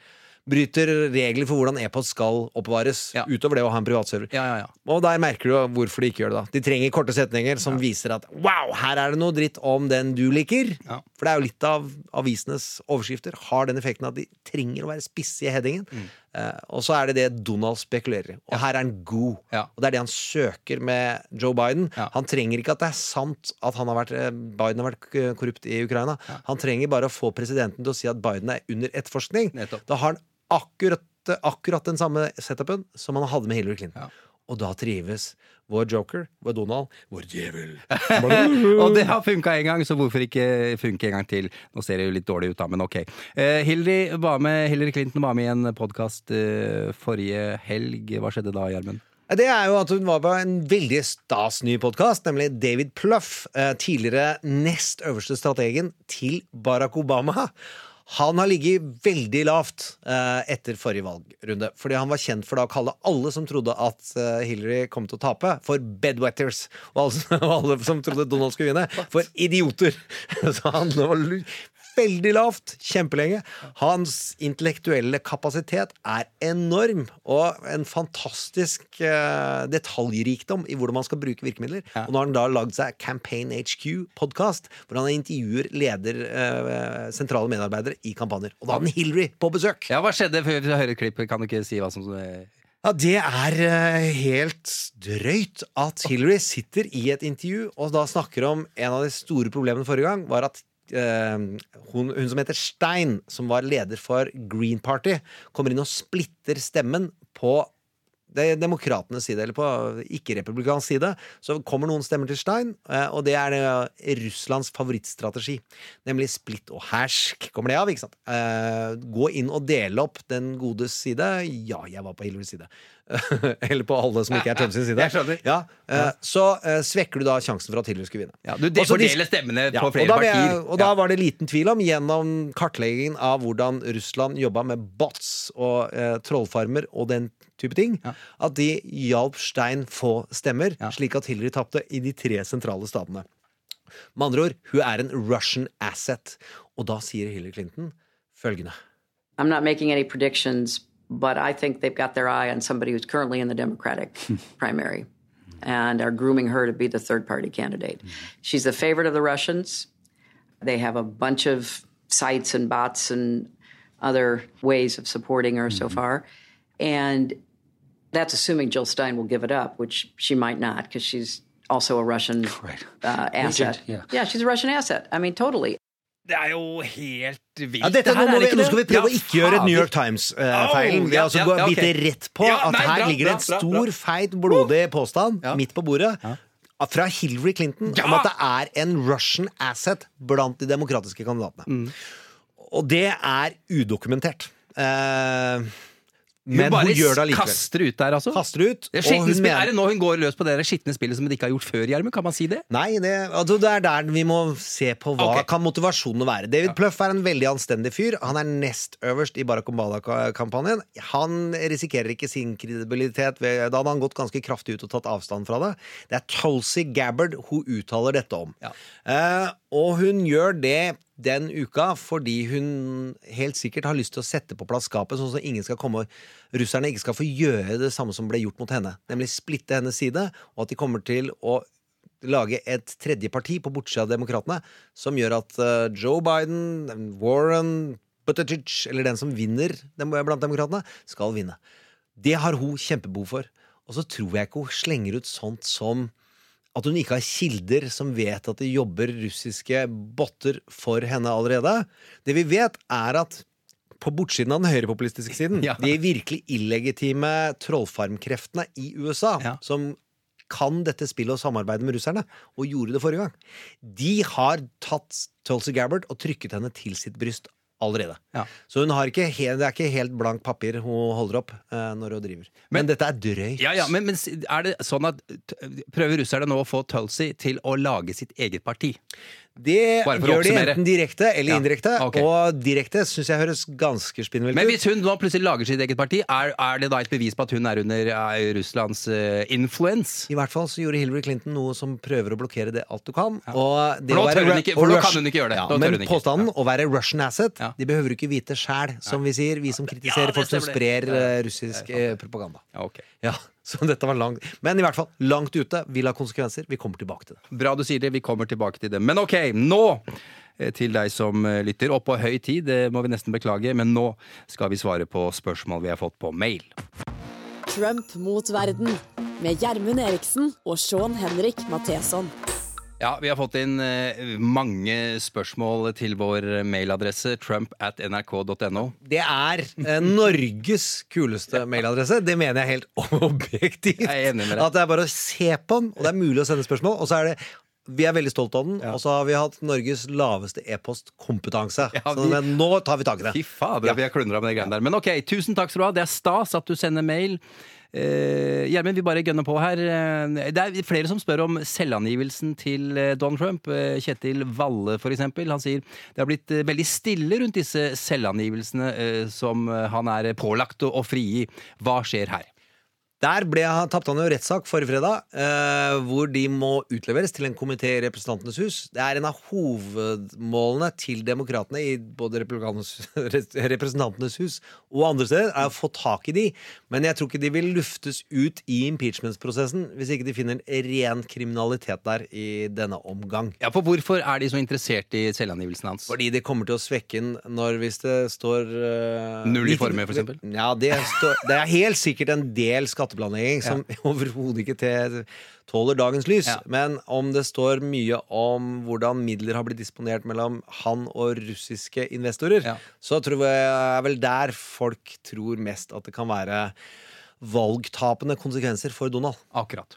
bryter regler for hvordan e-post skal oppbevares, Ja. utover det å ha en privatserver. Ja, ja, ja. Og der merker du hvorfor de ikke gjør det. da De trenger korte setninger som viser at wow, her er det noe dritt om den du liker. Ja. For det er jo litt av avisenes overskrifter har den effekten at de trenger å være spisse i headingen. Mm. Eh, og så er det det Donald spekulerer i. Og her er han god. Ja. Og det er det han søker med Joe Biden. Han trenger ikke at det er sant at han har vært, eh, Biden har vært eh, korrupt i Ukraina. Han trenger bare å få presidenten til å si at Biden er under etterforskning. Nettopp. Da har han akkurat, akkurat den samme setupen som han hadde med Hillary Clinton. Og da trives vår joker, vår Donald, vår djevel. Og det har funka en gang, så hvorfor ikke funke en gang til? Nå ser det jo litt dårlig ut, da, men ok. Uh, Hillary, var med, Hillary Clinton var med i en podkast uh, forrige helg. Hva skjedde da, Gjermund? Det er jo at hun var på en veldig stas ny podkast, nemlig David Pluff, eh, tidligere nest øverste strategen til Barack Obama. Han har ligget veldig lavt eh, etter forrige valgrunde. Fordi han var kjent for da å kalle alle som trodde at eh, Hillary kom til å tape, for bedwetters. Og alle, alle som trodde Donald skulle vinne, for idioter. Så han var veldig lavt kjempelenge. Hans intellektuelle kapasitet er enorm, og en fantastisk uh, detaljrikdom i hvordan man skal bruke virkemidler. Og nå har han da lagd seg Campaign HQ-podkast, hvor han intervjuer leder uh, sentrale medarbeidere i kampanjer. Og da har han Hillary på besøk! Ja, Hva skjedde før vi hører et klipp? Kan du ikke si hva som eh, Ja, Det er helt drøyt at Hillary sitter i et intervju og da snakker om en av de store problemene forrige gang, var at hun, hun som heter Stein, som var leder for Green Party, kommer inn og splitter stemmen på det demokratenes side, eller på ikke-republikansk side, så kommer noen stemmer til Stein, eh, og det er eh, Russlands favorittstrategi. Nemlig splitt og hersk kommer det av, ikke sant? Eh, Gå inn og dele opp den godes side. Ja, jeg var på Hillarys side. eller på alle som ikke er Trumps side. Jeg skjønner. Ja, eh, så eh, svekker du da sjansen for at Hillary skulle vinne. Ja, du de- fordeler stemmene ja, på flere og da, jeg- partier. Og da var det liten tvil om, gjennom kartleggingen av hvordan Russland jobba med bots og eh, trollfarmer og den type ting, Ja. at de hjalp Stein få stemmer, Ja. slik at Hillary tapte i de tre sentrale statene. Med andre ord, hun er en Russian asset. Og da sier Hillary Clinton følgende. I'm not making any predictions, but I think they've got their eye on somebody who's currently in the Democratic primary and are grooming her to be the third party candidate. She's the favorite of the Russians. They have a bunch of sites and bots and other ways of supporting her so far. And that's assuming Jill Stein will give it up, which she might not because she's also a Russian uh, asset. yeah. she's a Russian asset. I mean, totally. Det er jo helt vilt. Ja, dette, nå, vi, nå skal vi prøve Ja, å ikke gjøre et New York Times-feilen. Oh, vi altså ja, ja, okay. rett på at nei, her bra, ligger det en bra, stor, bra. feit, blodig påstand midt på bordet. Fra Hillary Clinton om at det er en Russian asset blant de demokratiske kandidatene. Mm. Og det er udokumentert. Hun men hun, hun det kaster ut der, altså. Kaster ut. Det er, hun mener- er det nå hun går løs på det skitne spillet som hun ikke har gjort før, Gjermund? Kan man si det? Nei, det, altså det er der vi må se på hva okay. kan motivasjonen være. David Pluff er en veldig anstendig fyr. Han er nest øverst i Barack Obama-kampanjen. Han risikerer ikke sin kredibilitet. Ved, da hadde han gått ganske kraftig ut og tatt avstand fra det. Det er Tulsi Gabbard hun uttaler dette om. Ja. Uh, og hun gjør det den uka fordi hun helt sikkert har lyst til å sette på plass skapet, sånn at ingen skal komme russerne ikke skal få gjøre det samme som ble gjort mot henne. Nemlig splitte hennes side, og at de kommer til å lage et tredje parti på bortsida av demokratene, som gjør at eh, Joe Biden, Warren, Buttigieg, eller den som vinner blant demokratene, skal vinne. Det har hun kjempebehov for. Og så tror jeg ikke hun slenger ut sånt som at hun ikke har kilder som vet at det jobber russiske botter for henne allerede. Det vi vet, er at på bortsiden av den høyrepopulistiske siden, Ja. de virkelig illegitime trollfarmkreftene i USA, Ja. som kan dette spillet og samarbeide med russerne, og gjorde det forrige gang, de har tatt Tulsi Gabbard og trykket henne til sitt bryst allerede. Ja. Så hun har ikke helt, det er ikke helt blank papir hun holder opp uh, når hun driver. Men, Men- dette er drøyt. Ja, ja, men, men er det sånn at Prøver russerne nå å få Tulsi til å lage sitt eget parti? Det gjør de enten direkte eller Ja, indirekte. Okay. Og direkte syns jeg høres ganske spinnvilt Men hvis hun nå plutselig lager sitt eget parti, er, er det da et bevis på at hun er under er Russlands uh, influence? I hvert fall så gjorde Hillary Clinton noe som prøver å blokkere det alt du kan. Og det For nå ikke- for nå kan hun ikke gjøre det. Ja, men påstanden å være Russian asset, Ja. de behøver du ikke vite sjæl, som vi sier, vi som kritiserer folk som sprer eh, russisk eh, propaganda. Ja, ok. Ja, så dette var langt Men i hvert fall langt ute. Vil ha konsekvenser. Vi kommer tilbake til det. Bra du sier det, vi kommer tilbake til det. Men ok, nå eh, til deg som eh, lytter. Og på høy tid, det må vi nesten beklage, men nå skal vi svare på spørsmål vi har fått på mail. Trump mot verden med Gjermund Eriksen og Sean Henrik Matheson. Ja, vi har fått inn eh, mange spørsmål til vår mailadresse trump at nrk.no. Det er eh, Norges kuleste mailadresse. Det mener jeg helt objektivt. Jeg er enig med deg. At det er bare å se på den, og det er mulig å sende spørsmål. Og så er det vi er veldig stolt av den, og så har vi hatt Norges laveste e-postkompetanse. Ja, Så vi- men nå tar vi tak i det. Fy fader, vi har klundra med de greiene der. Men ok, tusen takk skal du ha. Det er stas at du sender mail. Eh, Gjermund, vi bare gønner på her. Eh, Det er flere som spør om selvangivelsen til Don Donald Trump. Eh, Kjetil Valle, eksempel. Han sier det har blitt eh, veldig stille rundt disse selvangivelsene eh, som eh, han er pålagt å frigi. Hva skjer her? Der ble, tapte han jo rettssak forrige fredag, eh, hvor de må utleveres til en komité i Representantenes hus. Det er en av hovedmålene til demokratene i både Representantenes hus og andre steder, er å få tak i de. Men jeg tror ikke de vil luftes ut i impeachment-prosessen hvis ikke de finner ren kriminalitet der i denne omgang. Ja, for Hvorfor er de så interessert i selvangivelsen hans? Fordi det kommer til å svekke den når hvis det står eh, Null i formue, f.eks.? for eksempel? Ja, det, står, det er helt sikkert en del skatteplanlegging som overhodet ikke tåler dagens lys. Ja. Men om det står mye om hvordan midler har blitt disponert mellom han og russiske investorer, Ja. så tror jeg er vel der folk tror mest at det kan være valgtapende konsekvenser for Donald. Akkurat.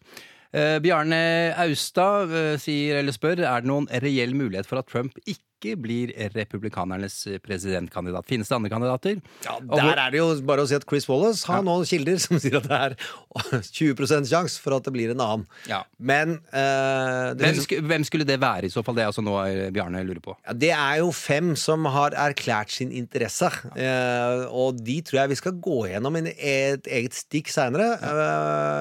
Eh, Bjarne Austad eh, sier eller spør er det noen reell mulighet for at Trump ikke blir republikanernes presidentkandidat. Finnes det andre kandidater? Ja, hvor- Der er det jo bare å si at Chris Wallace har noen kilder som sier at det er 20% sjanse for at det blir en annen. Ja. Men uh, hvem, finnes- sku, hvem skulle det være i så fall? Det er altså noe eh, Bjarne lurer på. ja, det er jo fem som har erklært sin interesse. Uh, og de tror jeg vi skal gå gjennom i et eget stikk seinere.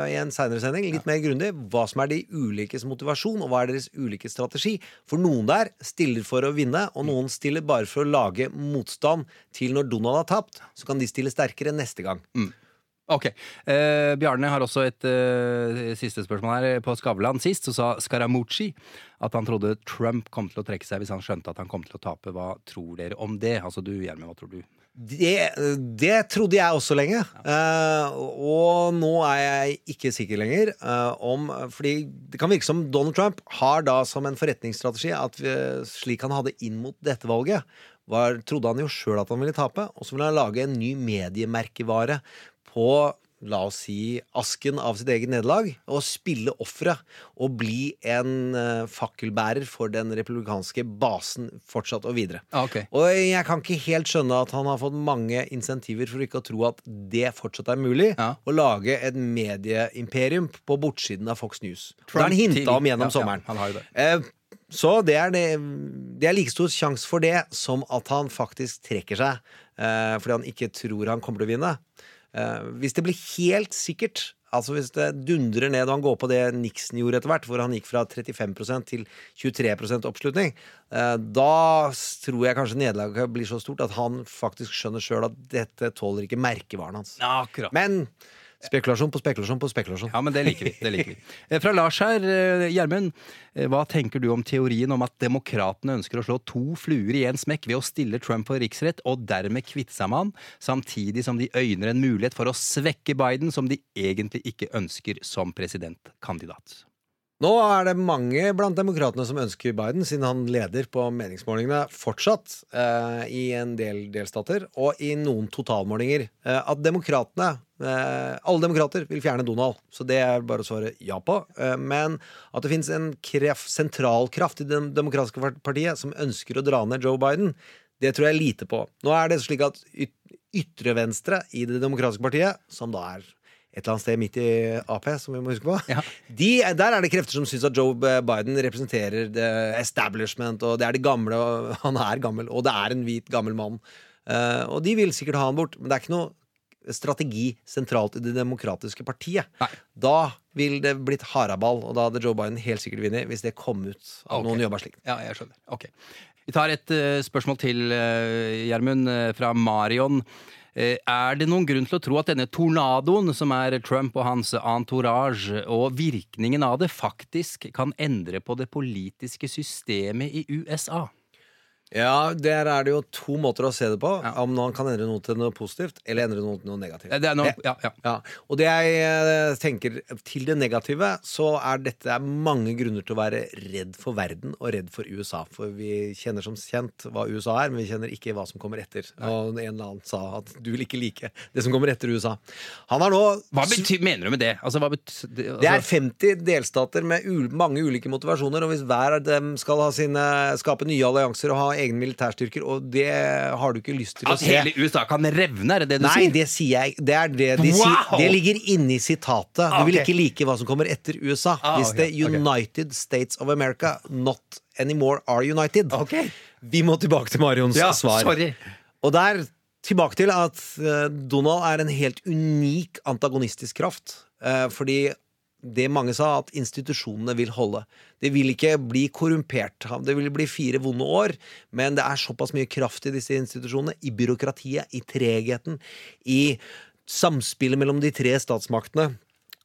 i en seinere sending. Litt mer grundig. Hva som er de ulikes motivasjon, og hva er deres ulike strategi. For noen der stiller for å vinne, og noen stiller bare for å lage motstand til når Donald har tapt. Så kan de stille sterkere neste gang. Ok. Eh, Bjarne har også et eh, siste spørsmål her. På Skavlan sist så sa Scaramucci at han trodde Trump kom til å trekke seg hvis han skjønte at han kom til å tape. Hva tror dere om det? Altså du, Gjermund, hva tror du? Det, det trodde jeg også lenge. Uh, og nå er jeg ikke sikker lenger uh, om Fordi det kan virke som Donald Trump har da som en forretningsstrategi at vi, slik han hadde inn mot dette valget, var, trodde han jo sjøl at han ville tape, og så ville han lage en ny mediemerkevare på La oss si asken av sitt eget nederlag, og spille offeret og bli en uh, fakkelbærer for den republikanske basen fortsatt og videre. Ah, ok. Og jeg kan ikke helt skjønne at han har fått mange insentiver for ikke å tro at det fortsatt er mulig Ja. å lage et medieimperium på bortsiden av Fox News. det har han Trump hinta om gjennom Ja, ja, sommeren. jo det. Uh, så det er, det, det er like stor sjanse for det som at han faktisk trekker seg uh, fordi han ikke tror han kommer til å vinne. Eh, hvis det blir helt sikkert Altså Hvis det dundrer ned og han går på det Nixon gjorde etter hvert, hvor han gikk fra 35% til 23 oppslutning, eh, da tror jeg kanskje nederlaget blir så stort at han faktisk skjønner sjøl at dette tåler ikke merkevaren hans. Akkurat. Men spekulasjon på spekulasjon på spekulasjon. Ja, men det liker vi. det liker vi. Eh, Fra Lars her, eh, Gjermund. eh, Hva tenker du om teorien om at demokratene ønsker å slå to fluer i én smekk ved å stille Trump for riksrett og dermed kvitte seg med han, samtidig som de øyner en mulighet for å svekke Biden, som de egentlig ikke ønsker som presidentkandidat? Nå er det mange blant demokratene som ønsker Biden, siden han leder på meningsmålingene fortsatt eh, i en del delstater, og i noen totalmålinger. Eh, at demokratene Alle demokrater vil fjerne Donald, så det er bare å svare ja på. Eh, men at det finnes en kreft, sentralkraft i Det demokratiske partiet som ønsker å dra ned Joe Biden, Det tror jeg lite på. Nå er det slik at yt ytre venstre i Det demokratiske partiet, som da er et eller annet sted midt i Ap, som vi må huske på, Ja. de, der er det krefter som syns at Joe Biden representerer the establishment, og det er de gamle, og han er gammel, og det er en hvit, gammel mann. Uh, og de vil sikkert ha han bort, men det er ikke noe strategi sentralt i Det demokratiske partiet. Nei. Da ville det blitt haraball, og da hadde Joe Biden helt sikkert vunnet hvis det kom ut av okay. noen jobba slikt. Ja, jeg skjønner. Ok. Vi tar et uh, spørsmål til, uh, Gjermund, uh, fra Marion. Eh, er det noen grunn til å tro at denne tornadoen, som er Trump og hans entourage, og virkningen av det, faktisk kan endre på det politiske systemet i USA? Ja, der er det jo to måter å se det på. Om han kan endre noe til noe positivt, eller endre noe til noe negativt. Det er noe, ja, ja. Ja, og det jeg eh, tenker til det negative, så er dette mange grunner til å være redd for verden og redd for USA. For vi kjenner som kjent hva USA er, men vi kjenner ikke hva som kommer etter. Og en eller annen sa at du vil ikke like det som kommer etter USA. Han har nå Hva betyr, mener du med det? Altså, betyr, det, det er altså, 50 delstater med mange ulike motivasjoner, og hvis hver av dem skal ha sine, skape nye allianser og ha egne militærstyrker, og det har du ikke lyst til å at se hele USA kan revne, er det det du Nei, sier? det sier jeg. Det, er det, de Wow! sier, det ligger inni sitatet. Du vil ok. ikke like hva som kommer etter USA. Ah, Hvis ok, det ok. United States of America not anymore are united. Ok. Vi må tilbake til Marions Ja, svar. sorry. Og der tilbake til at eh, Donald er en helt unik antagonistisk kraft. Eh, fordi det mange sa, at institusjonene vil holde. Det vil ikke bli korrumpert. Det vil bli fire vonde år, men det er såpass mye kraft i disse institusjonene. I byråkratiet, i tregheten, i samspillet mellom de tre statsmaktene.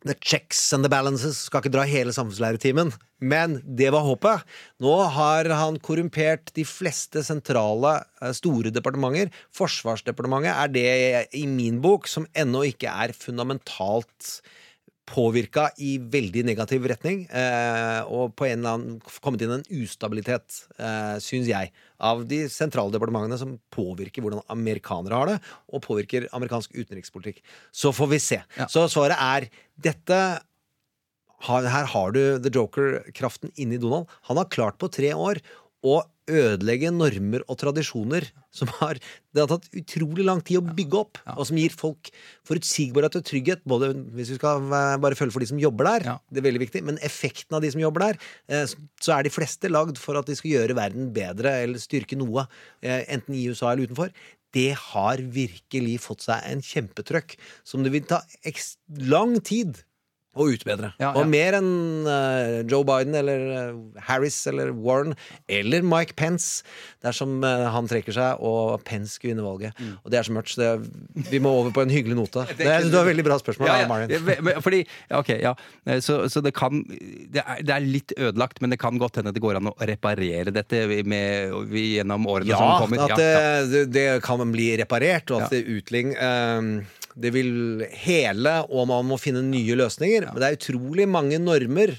The checks and the balances. Skal ikke dra hele samfunnslæretimen Men det var håpet. Nå har han korrumpert de fleste sentrale, eh, store departementer. Forsvarsdepartementet er det i min bok som ennå ikke er fundamentalt påvirka i veldig negativ retning, eh, og på en eller annen kommet inn en ustabilitet, eh, syns jeg, av de sentrale departementene som påvirker hvordan amerikanere har det, og påvirker amerikansk utenrikspolitikk. Så får vi se. Ja. Så svaret er dette her har du The Joker-kraften inni Donald. Han har klart på tre år å ødelegge normer og tradisjoner som har, det har tatt utrolig lang tid å bygge opp, og som gir folk forutsigbarhet og trygghet. Både hvis vi skal bare følge for de som jobber der, Ja. det er veldig viktig, men effekten av de som jobber der, eh, så er de fleste lagd for at de skal gjøre verden bedre eller styrke noe, eh, enten i USA eller utenfor. Det har virkelig fått seg en kjempetrøkk som det vil ta lang tid å utbedre. Ja, ja. Og mer enn uh, Joe Biden eller uh, Harris eller Warren eller Mike Pence dersom uh, han trekker seg og Pence skulle vinne valget. Mm. Og det er så mørkt, så det, vi må over på en hyggelig note. Det, er, det var veldig bra spørsmål. Ja, av ja. Marion. Fordi, ok, ja. Så, så det kan det er, det er litt ødelagt, men det kan godt hende det går an å reparere dette med, gjennom årene Ja, som kommer. at det, det, det kan bli reparert, og at Ja. det utling... ehm, Det vil hele, og man må finne nye løsninger. Men det er utrolig mange normer.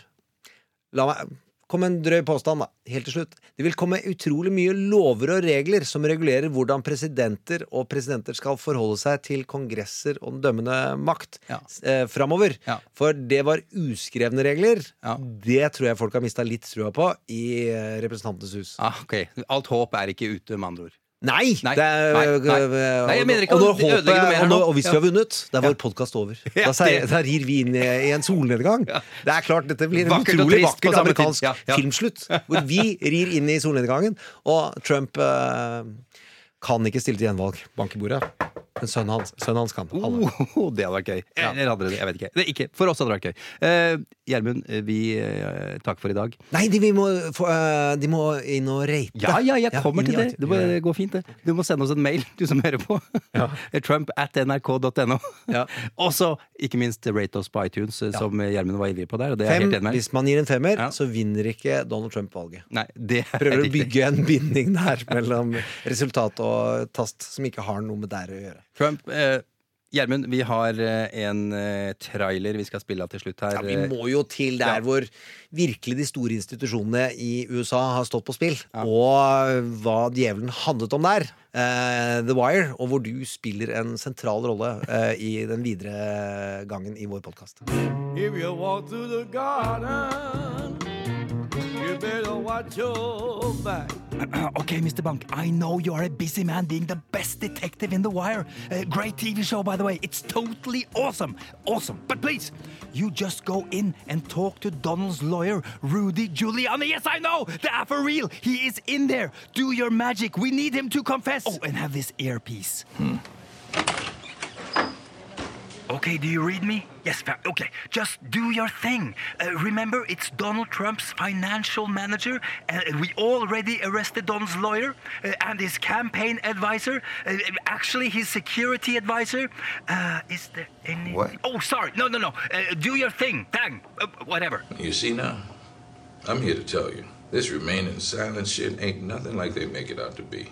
La meg komme en drøy påstand, da, helt til slutt. Det vil komme utrolig mye lover og regler som regulerer hvordan presidenter og presidenter skal forholde seg til kongresser og den dømmende makt Ja. eh, framover. Ja. For det var uskrevne regler. Ja. Det tror jeg folk har mista litt trua på i eh, Representantenes hus. Ah, ok. Alt håp er ikke ute, med andre ord. Nei! Nei, det er, nei, nei. Nei, jeg mener ikke og håpet, og, når, nå. og hvis vi har vunnet, da er vår podkast over. Da, ser, da rir vi inn i, en solnedgang. Det er klart, Dette blir en Vakkert utrolig tid. amerikansk Ja, ja. filmslutt. Hvor vi rir inn i solnedgangen, og Trump eh, kan ikke stille til gjenvalg. Bank i bordet. Men sønnen hans, sønnen hans kan. Alle. Oh, det hadde vært gøy. Eller andre. jeg vet ikke. Det er ikke. For oss hadde det vært gøy. Eh, Gjermund, eh, vi eh, takker for i dag. Nei, de, vi må, få, eh, de må inn og rate. Ja, ja, jeg kommer til det. Det må gå fint, det. Du må sende oss en mail, du som hører på. Trump at nrk.no. Ja. Og så, ikke minst, rate oss på iTunes, eh, som Gjermund var ivrig på der. Og det er Fem, helt enig med. hvis man gir en femmer, Ja. så vinner ikke Donald Trump valget. Nei, det er Prøver å bygge en binding der mellom resultat og tast som ikke har noe med der å gjøre. Trump, eh, Gjermund, vi har eh, en eh, trailer vi skal spille av til slutt her. Ja, vi må jo til der Ja. hvor virkelig de store institusjonene i USA har stått på spill, og hva djevelen handlet om der. Uh, The Wire, og hvor du spiller en sentral rolle uh, i den videre gangen i vår podkast. Better watch your back. Okay, Mr. Bunk, I know you are a busy man being the best detective in The Wire. Uh, great TV show, by the way. It's totally awesome. Awesome. But please, you just go in and talk to Donald's lawyer, Rudy Giuliani. Yes, I know. The for real. He is in there. Do your magic. We need him to confess. Oh, and have this earpiece. Okay, do you read me? Yes, fa- okay. Just do your thing. Uh, remember, it's Donald Trump's financial manager. Uh, we already arrested Donald's lawyer uh, and his campaign advisor. Uh, actually, his security advisor. Uh, is there any? What? Oh, sorry. No, no, no. Uh, do your thing. Bang. Uh, whatever. You see now? I'm here to tell you. This remaining silent shit ain't nothing like they make it out to be.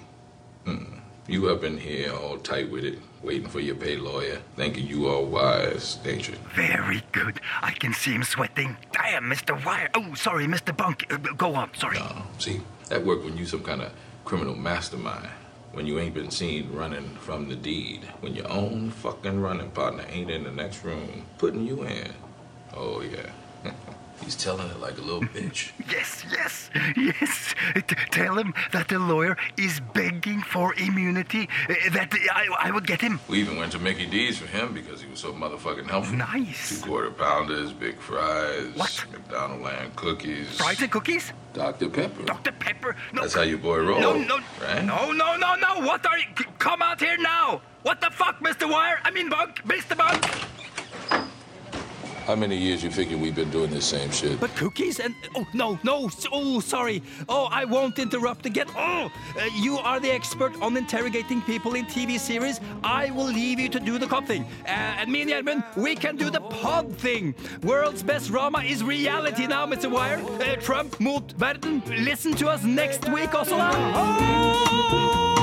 Mm. You up in here all tight with it, waiting for your pay lawyer, thinking you all wise, ain't you? Very good. I can see him sweating. Damn, Mr. Wire. Oh, sorry, Mr. Bunk. Uh, go on. Sorry. No, see, that work when you some kind of criminal mastermind. When you ain't been seen running from the deed. When your own fucking running partner ain't in the next room, putting you in. Oh, yeah. He's telling it like a little bitch. Yes, yes, yes. T- tell him that the lawyer is begging for immunity, uh, that I, I would get him. We even went to Mickey D's for him because he was so motherfucking helpful. Nice. Two quarter pounders, big fries, What? McDonald land cookies, Fries and cookies? Dr. Pepper. Dr. Pepper? No. That's how your boy rolls. No, no, right? no, no, no, no. What are you? Come out here now. What the fuck, Mr. Wire? I mean, Bunk, Mr. Bunk. How many years you figure we've been doing this same shit? But cookies and oh no no oh sorry. Oh I won't interrupt again. Oh uh, you are the expert on interrogating people in TV series. I will leave you to do the cop thing. Uh, and me and Gjermund we can do the pod thing. World's best drama is reality now Mr. Wire. Uh, Trump mot verden. Listen to us next week også da